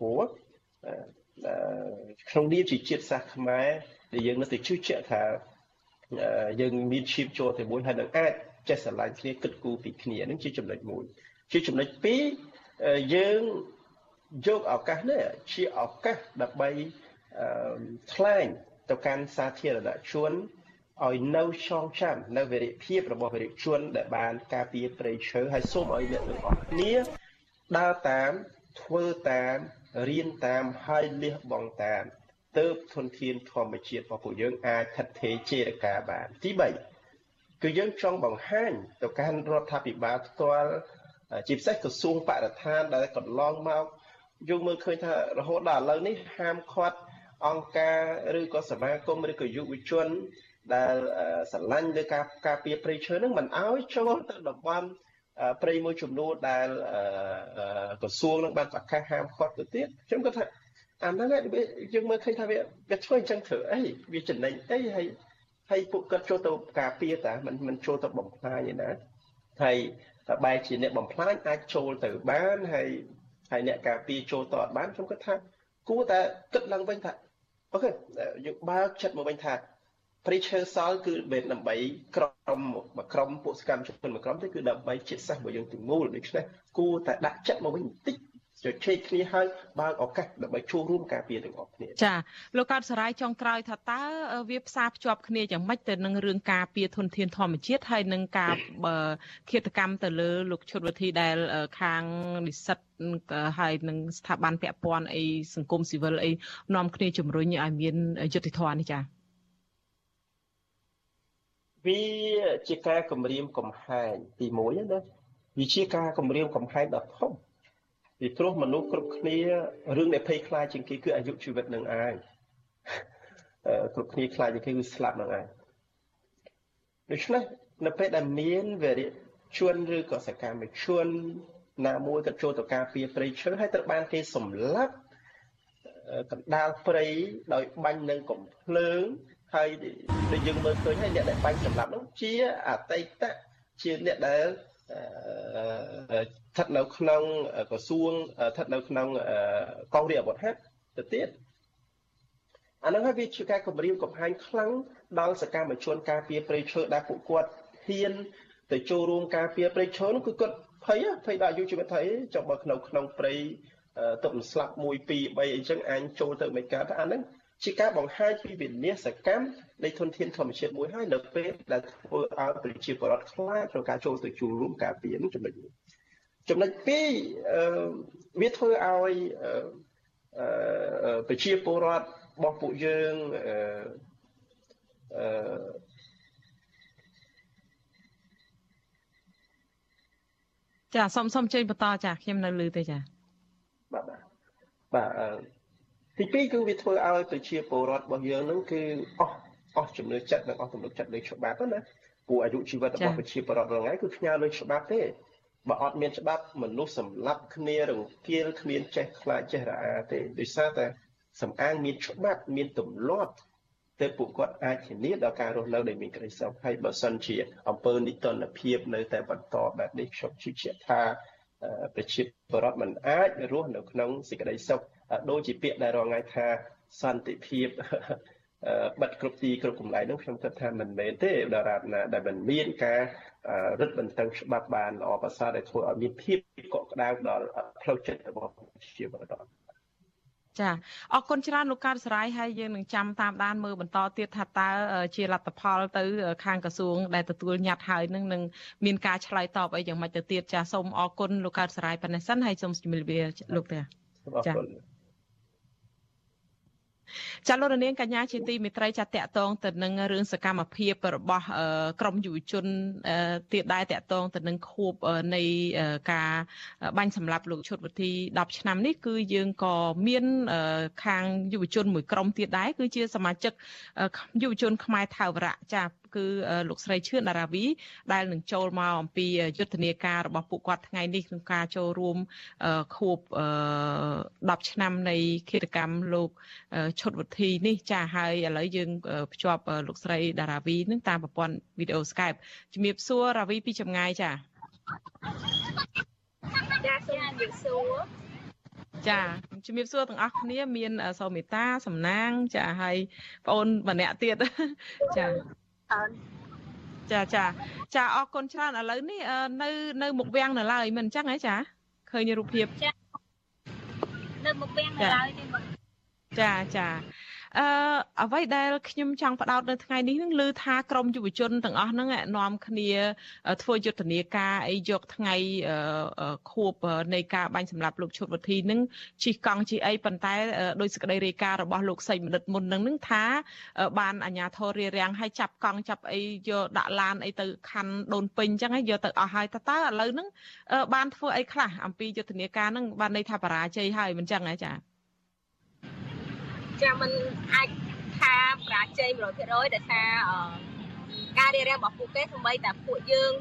ក្នុងនាមជាជាតិសាសន៍ខ្មែរដែលយើងនៅតែជឿជាក់ថាយើងមានឈាមចូលតែមួយហើយនឹងអាចចេះស្រឡាញ់គ្នាគិតគូរពីគ្នានឹងជាចំណុចមួយជាចំណុចពីរយើងយកឱកាសនេះជាឱកាសដើម្បីថ្លែង ទៅកាន់សាធារណជនឲ្យនៅចងចាំនៅវិរិភាពរបស់វិរិជន ដែលបាន ការពារព្រៃឈើហើយសូមឲ្យអ្នកទាំងអស់គ្នាដើរតាមធ្វើតាមរៀនតាមហើយលះបង់តាមទៅធនធានធម្មជាតិរបស់ពួកយើងអាចថិតថេរជារកាបានទី3គឺយើងចង់បង្ហាញទៅកាន់រដ្ឋាភិបាលផ្ទាល់ជាពិសេសក្រសួងបរិស្ថានដែលកន្លងមកយើងមើលឃើញថារហូតដល់ឥឡូវនេះហាមឃាត់ អង្គការឬក៏សមាគមឬក៏យុវជនដែលស្រឡាញ់លើការការពារព្រៃឈើនឹងមិនអោយចូលទៅតំបន់ព្រៃមួយចំនួនដែលក្រសួងនឹងបានប្រកាសហាមឃាត់ទៅទៀតខ្ញុំគាត់ថាអាហ្នឹងយើងមើលឃើញថាវាវាធ្វើអញ្ចឹងធ្វើអីវាចំណេញអីហើយហើយពួកគាត់ចូលទៅការពារតាមិនមិនចូលទៅបំផ្លាញឯណាហើយតែបែរជាអ្នកបំផ្លាញអាចចូលទៅបានហើយហើយអ្នកការពារចូលទៅអត់បានខ្ញុំគិតថាគួរតែគិតឡើងវិញថា អូខេយើងបើកចិត្តមកវិញថាព្រៃឈើសល់គឺមិនដើម្បីក្រុមមួយក្រុមពួកសកម្មជនមួយក្រុមទេគឺដើម្បីជាតិសាសន៍របស់យើងទាំងមូលដូច្នេះគួរតែដាក់ចិត្តមកវិញបន្តិច ជជែកគ្នាហើយបើកឱកាសដើម្បីចូលរួមការពារទាំងអស់គ្នាចាលោកកោតសរាយចុងក្រោយថាតើវាផ្សារភ្ជាប់គ្នាយ៉ាងម៉េចទៅនឹងរឿងការពារធនធានធម្មជាតិហើយនឹងការឃាតកម្មទៅលើលោកឈុតវិធីដែលខាងនិស្សិតហើយនឹងស្ថាប័នពាក់ព័ន្ធអីសង្គមស៊ីវិលអីនាំគ្នាជំរុញឲ្យមានយុត្តិធម៌នេះចាវាជាការគម្រាមកំហែងទី1ណាវាជាការគម្រាមកំហែងដ៏ធំ ពីព្រោះមនុស្សគ្រប់គ្នារឿងដែលភ័យខ្លាចជាងគេគឺអាយុជីវិតនឹងឯងគ្រប់គ្នាខ្លាចជាងគេគឺស្លាប់នឹងឯងដូច្នេះនៅពេលដែលមានវរៈជនឬក៏សកម្មជនណាមួយក៏ចូលទៅការពារព្រៃឈើហើយត្រូវបានគេសម្លាប់កណ្ដាលព្រៃដោយបាញ់នឹងកំភ្លើងហើយដែលយើងមើលឃើញហើយអ្នកដែលបាញ់សម្លាប់នោះជាអតីតជាអ្នកដែល ស្ថិតនៅក្នុងក្រសួងស្ថិតនៅក្នុងកងរាជអាវុធហត្ថទៅទៀតអានឹងហើយវាជាការគម្រាមកំហែងខ្លាំងដល់សកម្មជនការពារព្រៃឈើដែលពួកគាត់ហ៊ានទៅចូលរួមការពារព្រៃឈើនោះគឺគាត់ភ័យភ័យដល់អាយុជីវិតថៃចុះបើក្នុងក្នុងព្រៃទៅស្លាប់1 2 3អីចឹងអញចូលទៅមិនកើតអាហ្នឹង ជាការបង្ហាញពីវិនាសកម្មនៃធនធានធម្មជាតិមួយហើយនៅពេលដែលធ្វើឲ្យប្រជាពលរដ្ឋខ្លាចក្នុងការចូលទៅចូលរួមការពារនោះចំណុចនេះចំណុចពីរវាធ្វើឲ្យប្រជាពលរដ្ឋរបស់ពួកយើងអឺចាសុំសុំជើញបន្តចាខ្ញុំនៅលឺទេចាបាទបាទបាទ ទីពីរគឺវាធ្វើឲ្យប្រជាពលរដ្ឋរបស់យើងនឹងគឺអស់អស់ចំណឿចិត្តនិងអស់ទំនុកចិត្តលើច្បាប់ណាព្រោះអាយុជីវិតរបស់ប្រជាពលរដ្ឋរាល់ថ្ងៃគឺផ្ញើលើច្បាប់ទេបើអត់មានច្បាប់មនុស្សសម្លាប់គ្នារង្គាលគ្មានចេះខ្លាចចេះរអាទេដោយសារតែសំអាងមានច្បាប់មានទម្លាប់តែពួកគាត់អាចធានាដល់ការរស់នៅដែលមានក្តីសុខហើយបើសិនជាអង្គើនិតនភាពនៅតែបន្តបែបនេះខ្ញុំជឿជាក់ថាប្រជាពលរដ្ឋមិនអាចរស់នៅក្នុងសេចក្តីសុខ ដូចជាពាក្យដែលរងថ្ងៃថាសន្តិភាពបិទគ្រប់ទីគ្រប់កន្លែងនោះខ្ញុំគិតថាមិនមែនទេដរាបណាដែលមិនមានការរឹតបន្តឹងច្បាប់បានល្អប្រសើរដែលធ្វើឲ្យមានភាពកក់ក្ដៅដល់ផ្លូវចិត្តរបស់ប្រជាពលរដ្ឋចាអរគុណច្រើនលោកកើតសរាយហើយយើងនឹងចាំតាមដានមើលបន្តទៀតថាតើជាលទ្ធផល ទៅ ខាងក្រសួងដែលទទួលញត្តិហើយនឹងនឹងមានការឆ្លើយតបអីយ៉ាងម៉េចទៅទៀតចាសូមអរគុណលោកកើតសរាយប៉ុណ្ណេះសិនហើយសូមជំរាបលាលោកតាចា ចាលោករនាងកញ្ញាជាទីមេត្រីចាតកតងទៅនឹងរឿងសកម្មភាពរបស់ក្រមយុវជនទៀតដែរតកតងទៅនឹងខួបនៃការបាញ់សម្លាប់លោកឈុតវិធី10ឆ្នាំនេះគឺយើងក៏មានខាងយុវជនមួយក្រុមទៀតដែរគឺជាសមាជិកយុវជនខ្មែរថាវរៈចា គឺលោកស្រីឈឿនដារាវីដែលនឹងចូលមកអំពីយុទ្ធនាការរបស់ពួកគាត់ថ្ងៃនេះក្នុងការចូលរួមខួប10ឆ្នាំនៃគិតកម្មលោកឈុតវុធីនេះចាហើយឥឡូវយើងភ្ជាប់លោកស្រីដារាវីនឹងតាមប្រព័ន្ធវីដេអូ Skype ជំរាបសួររាវីពីចម្ងាយចាចាសូមជំរាបសួរចាជំរាបសួរទាំងអស់គ្នាមានសោមេតាសំណាង ចាហើយបងអូនម្នាក់ទៀតចា ចាចាចាអរគុណច្រើនឥឡូវនេះនៅនៅមុខវាំងនៅឡើយមិនអញ្ចឹងហ៎ចាឃើញរូបភាពចានៅមុខវាំងនៅឡើយទេចាចា អឺអ្វីដែលខ្ញុំចង់ផ្ដោតនៅថ្ងៃនេះនឹងឮថាក្រមយុវជនទាំងអស់ហ្នឹងនាំគ្នាធ្វើយុទ្ធនាការអីយកថ្ងៃខួបនៃការបាញ់សម្លាប់លោកឈុតវុធីនឹងជិះកង់ជិះអីប៉ុន្តែដោយសេចក្តីរាយការណ៍របស់លោកសីមនិតមុននឹងនឹងថាបានអាជ្ញាធររារាំងឲ្យចាប់កង់ចាប់អីយកដាក់ឡានអីទៅខណ្ឌដូនពេញអញ្ចឹងហើយយកទៅអស់ហើយតើតើឥឡូវហ្នឹងបានធ្វើអីខ្លះអំពីយុទ្ធនាការហ្នឹងបានន័យថាបរាជ័យហើយមិនអញ្ចឹងហ៎ចា៎ ចាมันអាចថាប្រាជ័យ100%ដែលថាការរៀបរៀងរបស់ពួកគេសម្បីតែពួកយើង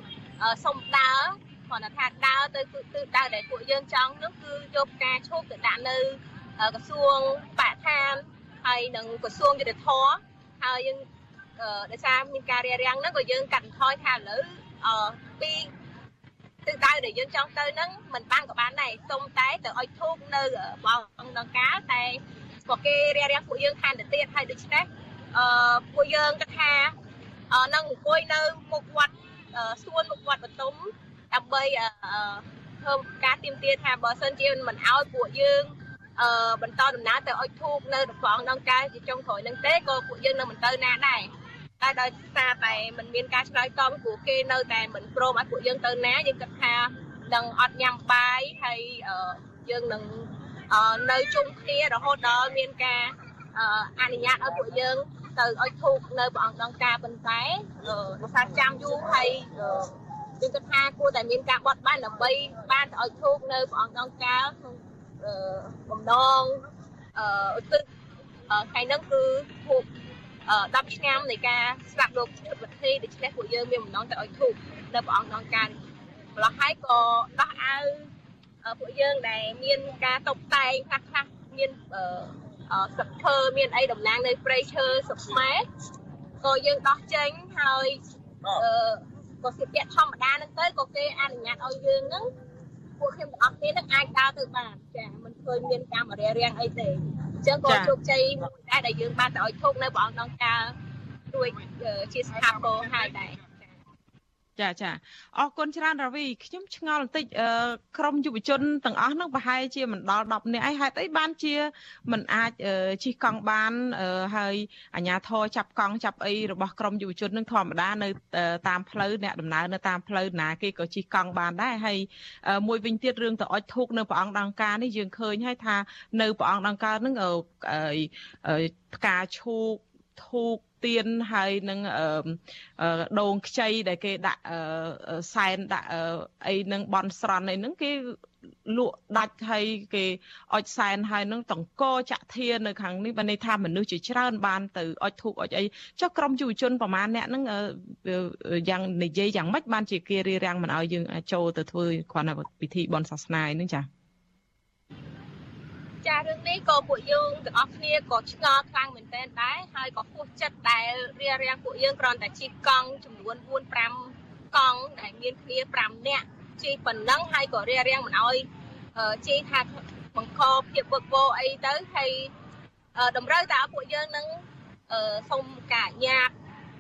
សុំដើរគាត់ថាដើរទៅគឺដើរដែលពួកយើងចង់នោះគឺយកផ្កាឈូកទៅដាក់នៅក្រសួងបរិស្ថានហើយនឹងក្រសួងយុទ្ធភ័ពហើយយើងដោយសារមានការរៀបរៀងហ្នឹងក៏យើងកាត់បន្ថយថាឥឡូវពីទិសដៅដែលយើងចង់ទៅហ្នឹងមិនបានក៏បានដែរសុំតែទៅឲ្យធូបនៅបងដង្កាលតែ ក៏គេរារាំងពួកយើងថែមទៅទៀតហើយដូច្នេះអឺពួកយើងគិតថានឹងអង្គុយនៅមុខវត្តសួនមុខវត្តបតុមដើម្បីធ្វើការទៀមទាថាបើសិនជាមិនអោយពួកយើងអឺបន្តដំណើរទៅអុជធូបនៅប្រងដងកាយជាចុងក្រោយនឹងទេក៏ពួកយើងនៅមិនទៅណាដែរតែដោយសារតែมันមានការឆ្លើយតបពីពួកគេនៅតែមិនព្រមឲ្យពួកយើងទៅណាយើងគិតថានឹងអត់ញ៉ាំបាយហើយយើងនឹង នៅជុំគ្នារហូតដល់មានការអនុញ្ញាតឲ្យពួកយើងទៅអុជធូបនៅព្រះអង្គដង្ការប៉ុន្តែដោយសារចាំយូរហើយយើងគិតថាគួរតែមានការបត់បែនដើម្បីបានទៅអុជធូបនៅព្រះអង្គដង្ការក្នុងបំណងឧទ្ទិសថ្ងៃហ្នឹងគឺធូប10ឆ្នាំនៃការស្លាប់លោកឈុតវិធីដូច្នេះពួកយើងមានបំណងទៅអុជធូបនៅព្រះអង្គដង្ការម្ល៉េះហើយក៏ដោះអាវ ពួកយើងដែលមានការតុបតែងខ្លះខ្លះមានសឹកឈើមានអីតំណាងនៅព្រៃឈើស្រុកខ្មែរក៏យើងដោះចេញហើយអឺក៏សិភៈធម្មតាហ្នឹងទៅក៏គេអនុញ្ញាតឲ្យយើងហ្នឹងពួកខ្ញុំទាំងអស់គ្នានឹងអាចដើរទៅបានចាមិនឃើញមានកាមរារាំងអីទេអញ្ចឹងក៏ជោគជ័យមួយដែរដែលយើងបានទៅឲ្យធូបនៅព្រះអង្គដងការជួយជាស្ថាពរហើយដែរ ចាចាអរគុណច្រើនរាវីខ្ញុំឆ្ងល់បន្តិចក្រមយុវជនទាំងអស់ហ្នឹងប្រហែលជាមិនដល់10នាក់អីហេតុអីបានជាមិនអាចជិះកង់បានហើយអាជ្ញាធរចាប់កង់ចាប់អីរបស់ក្រមយុវជននឹងធម្មតានៅតាមផ្លូវអ្នកដំណើរនៅតាមផ្លូវណាគេក៏ជិះកង់បានដែរហើយមួយវិញទៀតរឿងទៅអុចធូកនៅព្រះអង្គដង្ការនេះយើងឃើញហើយថានៅព្រះអង្គដង្ការនឹងផ្កាឈូកធូកទៀនហើយនឹងដូងខ្ចីដែលគេដាក់សែនដាក់អីនឹងបន់ស្រន់អីហ្នឹងគេលក់ដាច់ហើយគេអុចសែនហើយនឹងតង្គចាក់ធានៅខាងនេះបានន័យថាមនុស្សជាច្រើនបានទៅអុចធូបអុចអីចុះក្រុមយុវជនប្រហែលអ្នកហ្នឹងយ៉ាងនិយាយយ៉ាងម៉េចបានជាគេរៀបរៀងមិនឲ្យយើងចូលទៅធ្វើគ្រាន់តែពិធីបន់សាសនាហ្នឹងចា៎ ចារឿងនេះក៏ពួកយើងទាំងអស់គ្នាក៏ឆ្ងល់ខ្លាំងមែនទែនដែរហើយក៏ពោះចិត្តដែលរៀបរៀងពួកយើងគ្រាន់តែជិះកង់ចំនួន4 5កង់ដែលមានគ្នា5នាក់ជិះប៉ុណ្ណឹងហើយក៏រៀបរៀងមិនអោយជិះថាបង្កភាពវឹកវរអីទៅហើយតម្រូវតែពួកយើងនឹងសុំការញាត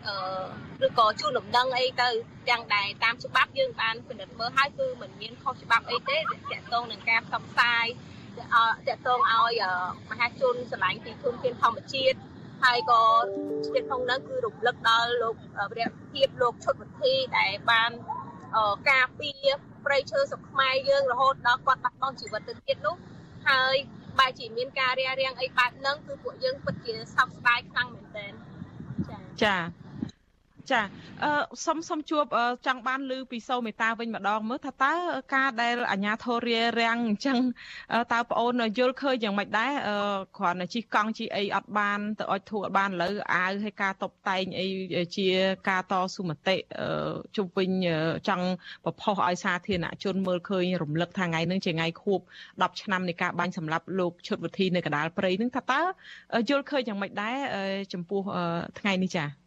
អឺឬក៏ជួនលំដឹងអីទៅទាំងដែលតាមច្បាប់យើងបានពិនិត្យមើលហើយគឺមិនមានខុសច្បាប់អីទេទាក់ទងនឹងការផ្សព្វផ្សាយ តកតងឲ្យមហាជនឆ្លាញ់ពីធនធានធម្មជាតិហើយក៏ជាតិក្នុងនោះគឺរំលឹកដល់លោកវិរៈភាពលោកឈុតវិធីដែលបានការពារព្រៃឈើស្រុកខ្មែរយើងរហូតដល់គាត់បាត់បង់ជីវិតទៅទៀតនោះហើយបែរជាមានការរារាំងអីបែបហ្នឹងគឺពួកយើងពិតជាសោកស្ដាយខ្លាំងមែនទែនចាចា ចាអឺសុំសុំជួបចង់បានឮពីសូមេតាវិញម្ដងមើលថាតើការដែលអាញាធររារាំងអញ្ចឹងតើប្អូនយល់ឃើញយ៉ាងម៉េចដែរគ្រាន់តែជិះកង់ជិះអីអត់បានទៅអុចធូអត់បានលើអាវហើយការតបតែងអីជាការតស៊ូមតិជុំវិញចង់ប្រផុសឲ្យសាធារណជនមើលឃើញរំលឹកថាថ្ងៃនឹងជាថ្ងៃខួប10ឆ្នាំនៃការបាញ់សម្លាប់លោកឈុតវិធីនៅកដាលព្រៃនឹងថាតើយល់ឃើញយ៉ាងម៉េចដែរចំពោះថ្ងៃនេះចា៎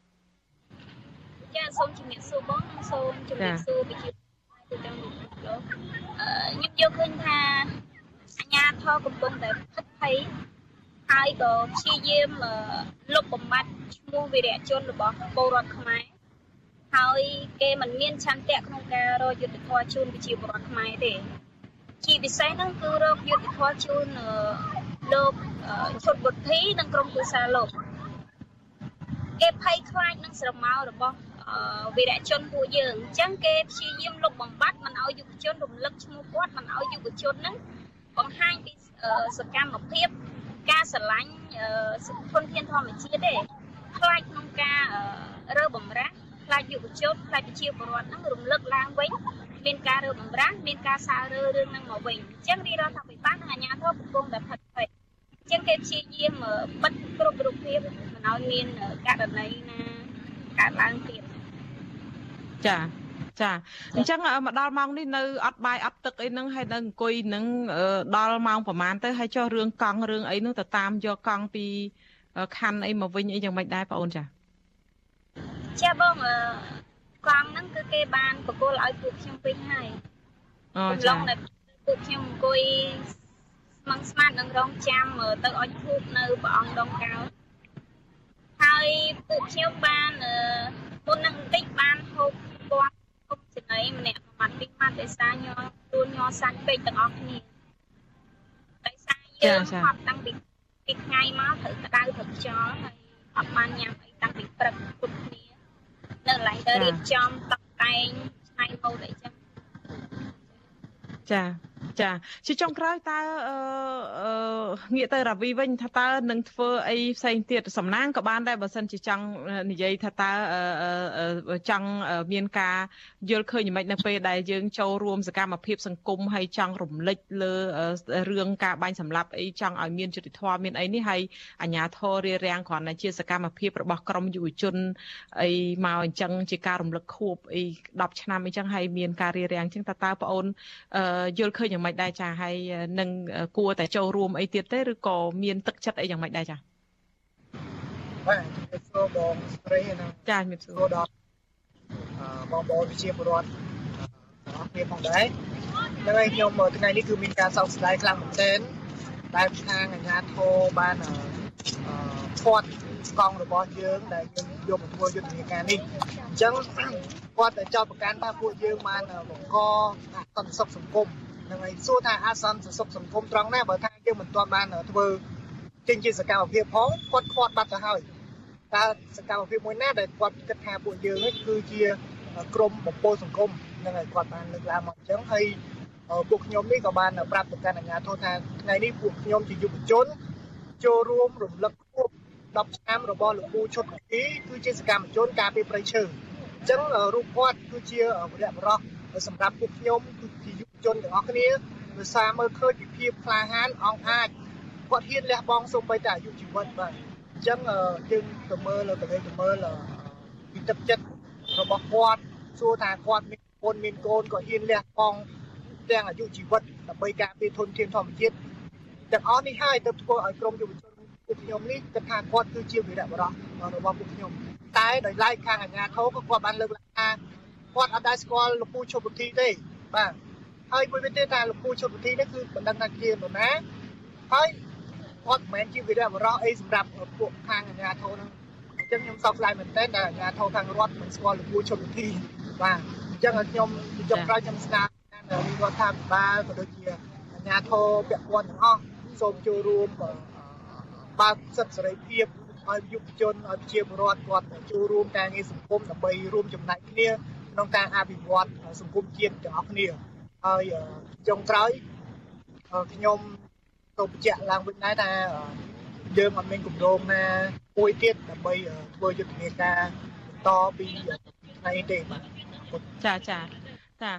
ចាសូមជំរាបសួរបងសូមជំរាបសួរវិជាទូទាំងលោកអឺខ្ញុំយកឃើញថាអញ្ញាធរកំពុងតែផិតភ័យហើយក៏ព្យាយាមលុបបំបត្តិឈ្មោះវីរៈជនរបស់ពលរដ្ឋខ្មែរហើយគេមិនមានឆន្ទៈក្នុងការរកយុទ្ធធម៌ជូនប្រជាពលរដ្ឋខ្មែរទេជាពិសេសហ្នឹងគឺរកយុទ្ធធម៌ជូនលោកឈុតបុទ្ធីនិងក្រុមគូសាលោកគេភ័យខ្លាចនឹងស្រមោលរបស់ វីរៈជនពួកយើងអញ្ចឹងគេព្យាយាមលុបបំបាត់មិនឲ្យយុវជនរំលឹកឈ្មោះគាត់មិនឲ្យយុវជនហ្នឹងបង្ហាញពីសកម្មភាពការស្រឡាញ់ធនធានធម្មជាតិទេខ្លាចក្នុងការរើបំរាស់ខ្លាចយុវជនខ្លាចប្រជាពលរដ្ឋហ្នឹងរំលឹកឡើងវិញមានការរើបំរាស់មានការសាររើរឿងហ្នឹងមកវិញអញ្ចឹងរាជរដ្ឋាភិបាលនិងអាជ្ញាធរកំពុងតែផិតភ័យអញ្ចឹងគេព្យាយាមបិទគ្រប់រូបភាពមិនឲ្យមានករណីណាកើតឡើងទៀត ចាចាអញ្ចឹងមកដល់ម៉ោងនេះនៅអត់បាយអត់ទឹកអីហ្នឹងហើយនៅអង្គុយនឹងដល់ម៉ោងប្រហែលទៅហើយចុះរឿងកង់រឿងអីហ្នឹងទៅតាមយកកង់ពីខណ្ឌអីមកវិញអីយ៉ាងម៉េចដែរបងអូនចាចាបងកង់ហ្នឹងគឺគេបានបកគលឲ្យពួកខ្ញុំពេញហើយអូចាពួកខ្ញុំអង្គុយស្មឹងស្មាតនឹងរងចាំទៅអុជធូបនៅព្រះអង្គដងកៅហើយពួកខ្ញុំបានមុននឹងបន្តិចបានហូប គាត់គ្រប់សេចហើយម្នាក់មួយម៉ាត់ពីរម៉ាត់ដោយសារញ័រខ្លួនញ័រសាច់ពេកទាំងអស់គ្នាដោយសារយើងហត់តាំងពីពីថ្ងៃមកត្រូវក្តៅត្រូវខ្យល់ហើយអត់បានញ៉ាំអីតាំងពីព្រឹកគ្រប់គ្នានៅកន្លែងទៅរៀបចំតុបតែងឆ្នៃម៉ូដអីចឹងចាចាជាចុងក្រោយតើអឺងាកទៅរាវីវិញថាតើនឹងធ្វើអីផ្សេងទៀតសំណាងក៏បានដែរបើសិនជាចង់និយាយថាតើចង់មានការយល់ឃើញយ៉ាងម៉េចនៅពេលដែលយើងចូលរួមសកម្មភាពសង្គមហើយចង់រំលឹកលើរឿងការបាញ់សម្លាប់អីចង់ឲ្យមានយុត្តិធម៌មានអីនេះហើយអាជ្ញាធររារាំងគ្រាន់តែជាសកម្មភាពរបស់ក្រមយុវជនអីមកអញ្ចឹងជាការរំលឹកខួបអី10ឆ្នាំអីចឹងហើយមានការរារាំងអញ្ចឹងតើតើបងអូនយល់ឃើញយ៉ាងម៉េចដែរចាហើយនឹងគួរតែចូលរួមអីទៀតទេឬក៏មានទឹកចិត្តអីយ៉ាងម៉េចដែរចាបាទជំរាបសួរបងស្រីណាចាជំរាបសួរដល់បងប្អូនវិជាពលរដ្ឋទាំងអស់គ្នាផងដែរហើយខ្ញុំថ្ងៃនេះគឺមានការសោកស្ដាយខ្លាំងមែនទែនដែលខាងអាជ្ញាធរបានធាត់កង់របស់យើងដែលយើងយកមកធ្វើយុទ្ធនាការនេះអញ្ចឹងគាត់តែចោទប្រកាន់ថាពួកយើងបានបង្កអសន្តិសុខសង្គម នឹងឲ្យសួរថាអសន្តិសុខសង្គមត្រង់ណាបើថាយើងមិនទាន់បានធ្វើចេញជាសកម្មភាពផងគាត់ខ្វាត់បាត់ទៅហើយតើសកម្មភាពមួយណាដែលគាត់គិតថាពួកយើងនេះគឺជាក្រមបំពោសង្គមនឹងឲ្យគាត់បានលើកឡើងមកអញ្ចឹងហើយពួកខ្ញុំនេះក៏បានប្រាប់ទៅកាន់អាជ្ញាធរថាថ្ងៃនេះពួកខ្ញុំជាយុវជនចូលរួមរំលឹកខួប10ឆ្នាំរបស់លោកពូឈុតទីគឺជាសកម្មជនការពារប្រៃឈើអញ្ចឹងរូបគាត់គឺជាវរៈបរោះសម្រាប់ពួកខ្ញុំគឺជាយុវ ជនទាំងអស់គ្នាដោយសារមើលឃើញពីភាពក្លាហានអង្អាចគាត់ហ៊ានលះបង់សូម្បីតែអាយុជីវិតបាទអញ្ចឹងយើងទៅមើលទៅទៅមើលពីទឹកចិត្តរបស់គាត់សួរថាគាត់មានកូនមានកូនក៏ហ៊ានលះបង់ទាំងអាយុជីវិតដើម្បីការពារធនធានធម្មជាតិទាំងអស់នេះហើយទៅធ្វើឲ្យក្រុមយុវជនពួកខ្ញុំនេះគិតថាគាត់គឺជាវីរបុរសរបស់ពួកខ្ញុំតែដោយឡែកខាងអាជ្ញាធរក៏គាត់បានលើកឡើងថាគាត់អត់ដែលស្គាល់លោកពូឈុតពុធីទេបាទ ហើយមួយវិញទៀតថាលោកពូឈុតពុធីនេះគឺបណ្ដឹងថាជានរណាហើយគាត់មិនមែនជាវីរបុរសអីសម្រាប់ពួកខាងអាជ្ញាធរនឹងអញ្ចឹងខ្ញុំសោកស្ដាយមែនទែនដែលអាជ្ញាធរខាងរដ្ឋមិនស្គាល់លោកពូឈុតពុធីបាទអញ្ចឹងខ្ញុំចុងក្រោយខ្ញុំស្នើដល់រដ្ឋាភិបាលក៏ដូចជាអាជ្ញាធរពាក់ព័ន្ធទាំងអស់សូមចូលរួមបើកសិទ្ធិសេរីភាពឲ្យយុវជនឲ្យប្រជាពលរដ្ឋគាត់ចូលរួមការងារសង្គមដើម្បីរួមចំណែកគ្នាក្នុងការអភិវឌ្ឍសង្គមជាតិទាំងអស់គ្នា ហើយចុងក្រោយខ្ញុំទៅបញ្ជាក់ឡើងវិញដែរថាយើងអត់មានគម្រោងណាមួយទៀតដើម្បីធ្វើយុទ្ធនាការបន្តពីថ្ងៃទេបាទចាចាចា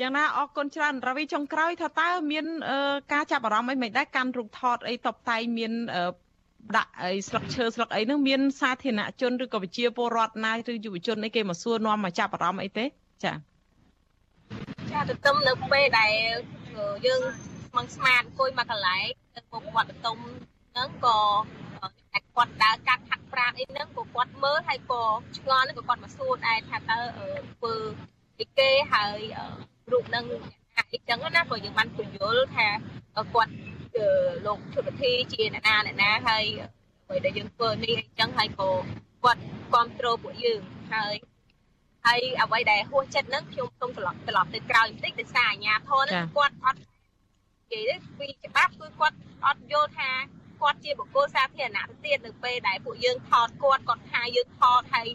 យ៉ាងណាអរគុណច្រើនរាវីចុងក្រោយថាតើមានការចាប់អារម្មណ៍អីមិនដែរកាន់រូបថតអីតបតែងមានដាក់អីស្លឹកឈើស្លឹកអីហ្នឹងមានសាធារណជនឬក៏វិជាពលរដ្ឋណាឬយុវជនអីគេមកសួរនាំមកចាប់អារម្មណ៍អីទេចា ចាទទឹមនៅពេលដែលយើងមិនស្មានអង្គុយមកកន្លែងនៅមុខវត្តបតុមហ្នឹងក៏តែគាត់ដើរកាត់ហាត់ប្រាណអីហ្នឹងក៏គាត់មើលហើយក៏ឆ្ងល់ហ្នឹងក៏គាត់មកសួរដែរថាតើធ្វើអីគេហើយរូបហ្នឹងអីចឹងណាក៏យើងបានពន្យល់ថាគាត់លោកឈុតវិធីជាអ្នកណាអ្នកណាហើយអ្វីដែលយើងធ្វើនេះអញ្ចឹងហើយក៏គាត់គ្រប់គ្រងពួកយើងហើយ ហើយអ្វីដែលហួសចិត្តហ្នឹងខ្ញុំសូមត្រឡប់ត្រឡប់ទៅក្រោយបន្តិចដោយសារអាញាធរហ្នឹងគាត់អត់និយាយពីច្បាប់គឺគាត់អត់យល់ថាគាត់ជាបុគ្គលសាធារណៈទៅទៀតនៅពេលដែលពួកយើងថតគាត់គាត់ថាយើងថតហើយ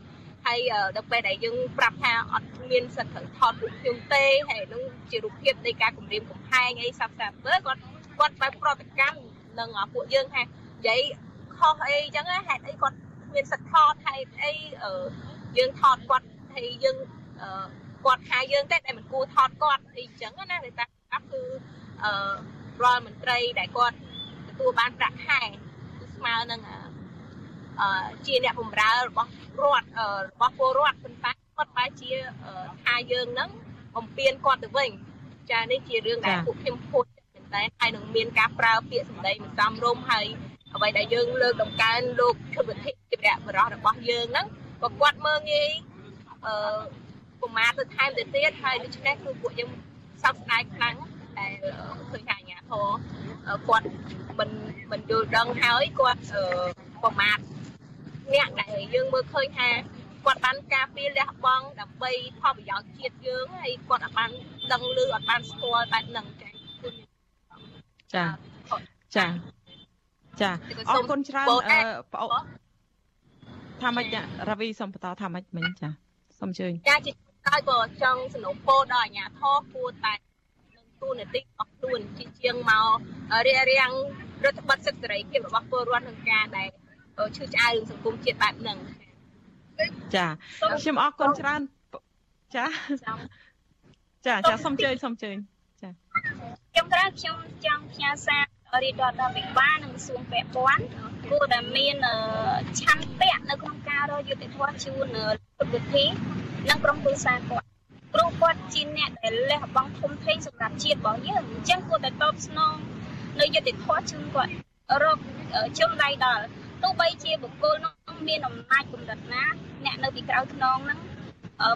ហើយដល់ពេលដែលយើងប្រាប់ថាអត់មានសិទ្ធិត្រូវថតរូបខ្ញុំទេហើយនឹងជារូបភាពនៃការគម្រាមកំហែងអីសាប់សាប់ទៅគាត់គាត់បើប្រតិកម្មនឹងពួកយើងថានិយាយខុសអីចឹងហេតុអីគាត់មានសិទ្ធិថតហេតុអីយើងថតគាត់ ហើយយើងគាត់ថាយើងទេតែមិនគួរថតគាត់អីចឹងណាតែតាគឺអឺរាល់មន្ត្រីដែលគាត់ទទួលបានប្រាក់ខែគឺស្មើនឹងអឺជាអ្នកបម្រើរបស់រដ្ឋរបស់ពលរដ្ឋប៉ុន្តែគាត់បែរជាថាយើងនឹងបំពេញគាត់ទៅវិញចានេះជារឿងដែលពួកខ្ញុំพูดតែហើយនឹងមានការប្រើពាក្យសម្ដីមិនសមរម្យហើយអ្វីដែលយើងលើកដំកើងលោកឈុតវិធីជាវបរោះរបស់យើងហ្នឹងក៏គាត់មើងងាយ អឺប្រមាថទៅថែមទៅទៀតហើយដូច្នេះគឺពួកយើងសោកស្ដាយខ្លាំងតែឃើញថាអាញាធរគាត់មិនមិនយល់ដឹងហើយគាត់ប្រមាថអ្នកដែលយើងមើលឃើញថាគាត់បានការពារលះបង់ដើម្បីផលប្រយោជន៍ជាតិយើងហើយគាត់អត់បានដឹងឮអត់បានស្គាល់បែបហ្នឹងចាចាចាចាអរគុណច្រើនអឺប្អូនថាម៉េចរាវីសូមបន្តថាម៉េចមិញចាសូម អញ្ជើញចាជាក្រោយក៏ចង់សំណូមពរដល់អាជ្ញាធរគួរតែនឹងទូនាទីរបស់ខ្លួនជាជាងមករៀបរៀងរដ្ឋបတ်សិទ្ធិសេរីភាពរបស់ពលរដ្ឋក្នុងការដែលឈឺឆ្អៅសង្គមជាតិបែបហ្នឹងចាខ្ញុំអរគុណច្រើនចាចាចាសូមជើញសូមជើញចាខ្ញុំត្រូវខ្ញុំចង់ផ្ញើសារ រៀបរាប់ដល់វិបាលនិងក្រសួងពាក់ព័ន្ធគួរតែមានឆន្ទៈនៅក្នុងការរកយុត្តិធម៌ជូនពុទ្ធវិធីនិងក្រុមគ្រួសារគាត់ព្រោះគាត់ជាអ្នកដែលលះបង់ធំធេងសម្រាប់ជាតិរបស់យើងអញ្ចឹងគួរតែតបស្នងនៅយុត្តិធម៌ជូនគាត់រកជុំដៃដល់ទោះបីជាបុគ្គលនោះមានអំណាចកម្រិតណាអ្នកនៅពីក្រៅខ្នងហ្នឹង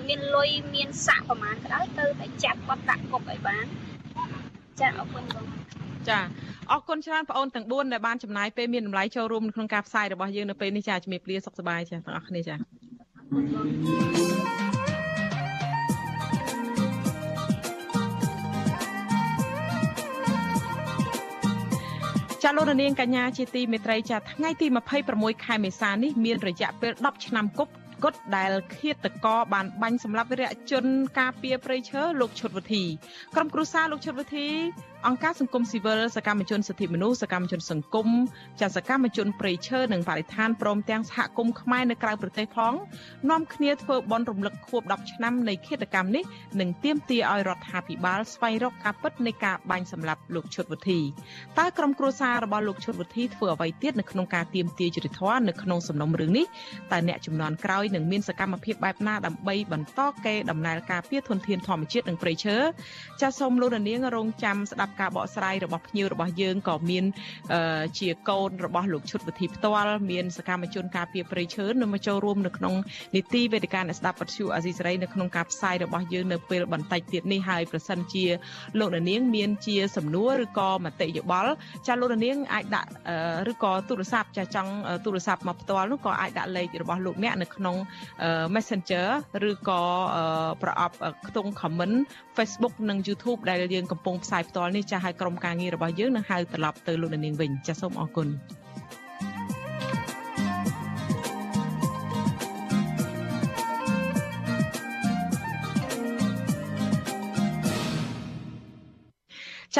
មានលុយមានសាក់ប្រមាណក៏ដោយទៅតែចាប់គាត់ដាក់គុកឲ្យបានចាអរគុណបង ចាអរគុណច្រើនបងអូនទាំង4ដែលបានចំណាយពេលមានតម្លៃចូលរួមក្នុងការផ្សាយរបស់យើងនៅពេលនេះចាជំរាបលាសុខសប្បាយចាទាំងអស់គ្នាចាចាលោករនាងកញ្ញាជាទីមេត្រីចាថ្ងៃទី26ខែមេសានេះមានរយៈពេល10ឆ្នាំគប់គត់ដែលឃាតករបានបាញ់សម្លាប់វីរៈជនការពារព្រៃឈើលោកឈុតវុធីក្រុមគ្រួសារលោកឈុតវុធី អង្គការសង្គមស៊ីវិលសកម្មជនសិទ្ធិមនុស្សសកម្មជនសង្គមចាសកម្មជនព្រៃឈើនិងបរិស្ថានព្រមទាំងសហគមន៍ខ្មែរនៅក្រៅប្រទេសផងនាំគ្នាធ្វើបន់រំលឹកខួប10ឆ្នាំនៃឃាតកម្មនេះនិងទាមទារឲ្យរដ្ឋាភិបាលស្វែងរកការពិតនៃការបាញ់សម្លាប់លោកឈុតវុធីតើក្រុមគ្រួសាររបស់លោកឈុតវុធីធ្វើអ្វីទៀតនៅក្នុងការទាមទារយុត្តិធម៌នៅក្នុងសំណុំរឿងនេះតើអ្នកចំនួនក្រោយនឹងមានសកម្មភាពបែបណាដើម្បីបន្តកេរដំណើរការពារធនធានធម្មជាតិនិងព្រៃឈើចាសសូមលោកនាងរងចាំស្ដាប់ការបកស្រាយរបស់ភ្ញៀវរបស់យើងក៏មានជាកូនរបស់លោកឈុតវិធីផ្ទាល់មានសកម្មជនការពារព្រៃឈើនៅមកចូលរួមនៅក្នុងនីតិវេទិកាអ្នកស្ដាប់ពទ្យុអាស៊ីសេរីនៅក្នុងការផ្សាយរបស់យើងនៅពេលបន្តិចទៀតនេះហើយប្រសិនជាលោកនាង មានជា សំណួរឬក៏មតិយោបល់ចាលោកនាងអាចដាក់ឬក៏ទូរស័ព្ទចាចង់ទូរស័ព្ទមកផ្ទាល់នោះក៏អាចដាក់លេខរបស់លោកអ្នកនៅក្នុង Messenger ឬក៏ប្រអប់ខ្ទង់ comment Facebook និង YouTube ដែលយើងកំពុងផ្សាយផ្ទាល់នេះចាស់ឲ្យក្រុមការងាររបស់យើងនឹងហៅត្រឡប់ទៅលោកនាងវិញចាសសូមអរគុណ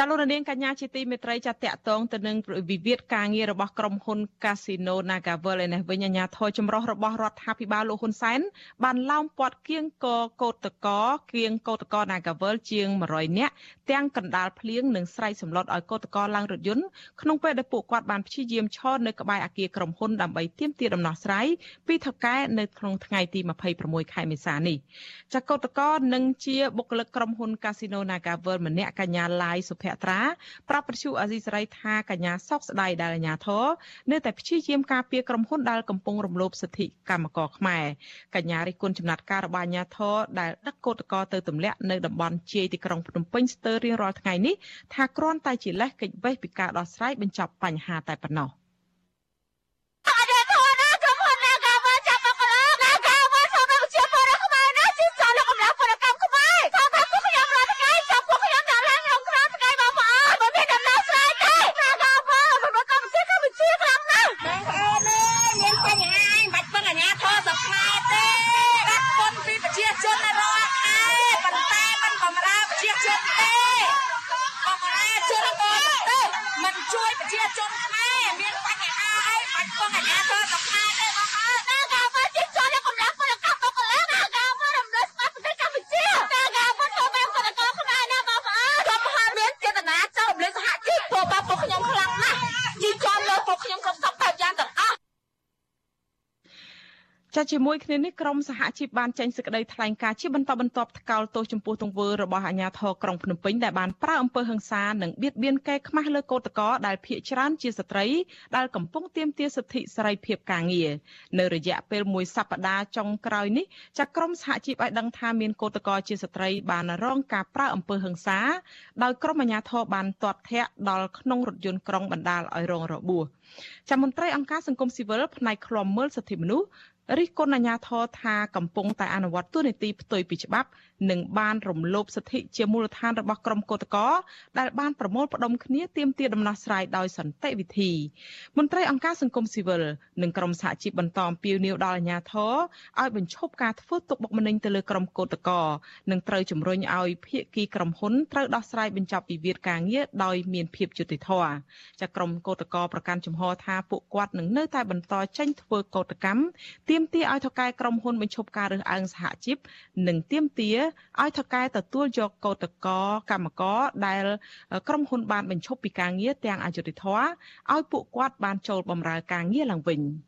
ចាលោកនាងកញ្ញាជាទីមេត្រីចាតកតងទៅនឹងវិវាទការងាររបស់ក្រុមហ៊ុន Casino Nagavel ឯនេះវិញអាញាធរចម្រុះរបស់រដ្ឋាភិបាលលោកហ៊ុនសែនបានឡោមព័ទ្ធគៀងកកោតតកគៀងកោតតក Nagavel ជាង100នាក់ ទាំងកណ្ដាលភ្លៀងនិងស្រែកសម្លុតឲ្យកោតតកឡើងរថយន្តក្នុងពេលដែលពួកគាត់បានព្យាយាមឈរនៅក្បែរអគារក្រុមហ៊ុនដើម្បីទាមទារដំណោះស្រាយពីថៅកែនៅក្នុងថ្ងៃទី26ខែមេសានេះចាកោតតកនឹងជាបុគ្គលិកក្រុមហ៊ុន Casino Nagavel ម្នាក់កញ្ញាឡាយសុភក្ត្រាប្រាប់ប្រជុអាស៊ីសេរីថាកញ្ញាសោកស្ដាយដែលអាញាធរនៅតែព្យាយាមការពារក្រុមហ៊ុនដែលកំពុងរំលោភសិទ្ធិកម្មករខ្មែរកញ្ញារិះគន់ចំណាត់ការរបស់អាញាធរដែលដឹកកោតក្រទៅទម្លាក់នៅតំបន់ជាយទីក្រុងភ្នំពេញស្ទើររៀងរាល់ថ្ងៃនេះថាគ្រាន់តែជាលេសកិច្ចវេះពីការដោះស្រាយបញ្ចប់បញ្ហាតែប៉ុណ្ណោះ ជាមួយគ្នានេះក្រមសហជីពបានចេញសេចក្តីថ្លែងការណ៍ជាបន្តបន្ទាប់ថ្កោលទោសចំពោះទង្វើរបស់អាជ្ញាធរក្រុងភ្នំពេញដែលបានប្រើអំពើហិង្សានិងបៀតបៀនកែខ្មាស់លើកោតក្រដែលភ ieck ច្រើនជាស្ត្រីដែលកំពុងទាមទារសិទ្ធិសេរីភាពការងារនៅរយៈពេលមួយសប្តាហ៍ចុងក្រោយនេះចាក្រមសហជីពឲ្យដឹងថាមានកោតក្រជាស្ត្រីបានរងការប្រើអំពើហិង្សាដោយក្រុមអាជ្ញាធរបានទាត់ធាក់ដល់ក្នុងរថយន្តក្រុងបណ្ដាលឲ្យរងរបួស។ចាំមន្ត្រីអង្គការសង្គមស៊ីវិលផ្នែកឃ្លាំមើលសិទ្ធិមនុស្ស រិះគន់អាជ្ញាធរថាកំពុងតែអនុវត្តទូនីតិផ្ទុយពីច្បាប់និងបានរំលោភសិទ្ធិជាមូលដ្ឋានរបស់ក្រុមកោតក្រដែលបានប្រមូលផ្ដុំគ្នាទាមទារដំណោះស្រាយដោយសន្តិវិធី មន្ត្រីអង្គការសង្គមស៊ីវិលនិងក្រុមសហជីពបន្តអំពាវនាវដល់អាជ្ញាធរឲ្យបញ្ឈប់ការធ្វើទុកបុកម្នេញទៅលើក្រុមកោតក្រនិងត្រូវជំរុញឲ្យភាគីក្រុមហ៊ុនត្រូវដោះស្រាយបញ្ចប់វិវាទការងារដោយមានភាពយុត្តិធម៌ចាក្រុមកោតក្រប្រកាន់ជំហរថាពួកគាត់នឹងនៅតែបន្តចេញធ្វើកោតកម្មទាមទារឲ្យថៅកែក្រុមហ៊ុនបញ្ឈប់ការរើសអើងសហជីពនិងទាមទារឲ្យថៅកែទទួលយកកោតកោកម្មករដែលក្រុមហ៊ុនបានបញ្ឈប់ពីការងារទាំងអយុធធម៌ឲ្យពួកគាត់បានចូលបម្រើការងារឡើងវិញ។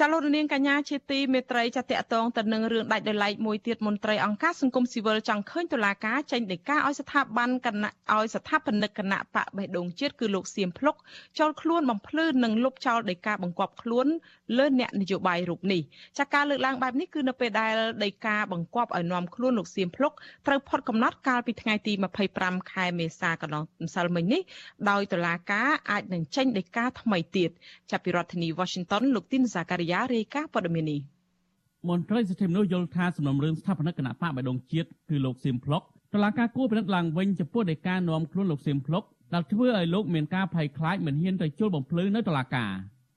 ចាលោករនាងកញ្ញាជាទីមេត្រីចាតកតងទៅនឹងរឿងដាច់ដោយឡែកមួយទៀតមន្ត្រីអង្គការសង្គមស៊ីវិលចង់ឃើញតុលាការចេញដីកាឲ្យស្ថាប័នគណៈឲ្យស្ថាបនិកគណៈបកបេះដូងជាតិគឺលោកសៀមភ្លុកចូលខ្លួនបំភ្លឺនិងលុបចោលដីកាបង្គាប់ខ្លួនលើអ្នកនយោបាយរូបនេះចាការលើកឡើងបែបនេះគឺនៅពេលដែលដីកាបង្គាប់ឲ្យនាំខ្លួនលោកសៀមភ្លុកត្រូវផុតកំណត់កាលពីថ្ងៃទី25ខែមេសាកន្លងម្សិលមិញនេះដោយតុលាការអាចនឹងចេញដីកាថ្មីទៀតចាប់ពីរដ្ឋធានី Washington លោកទីនសាការីយ៉ារាយការណ៍ព័ត៌មាននេះមន្ត្រីសិទ្ធិមនុស្សយល់ថាសំណុំរឿងស្ថាបនិកគណៈបកបដងជាតិគឺលោកសៀមភ្លុកតឡាការគួរពិនិត្យឡើងវិញចំពោះនៃការនាំខ្លួនលោកសៀមភ្លុកដែលធ្វើឲ្យលោកមានការភ័យខ្លាចមិនហ៊ានទៅជល់បំភ្លឺនៅតឡាការ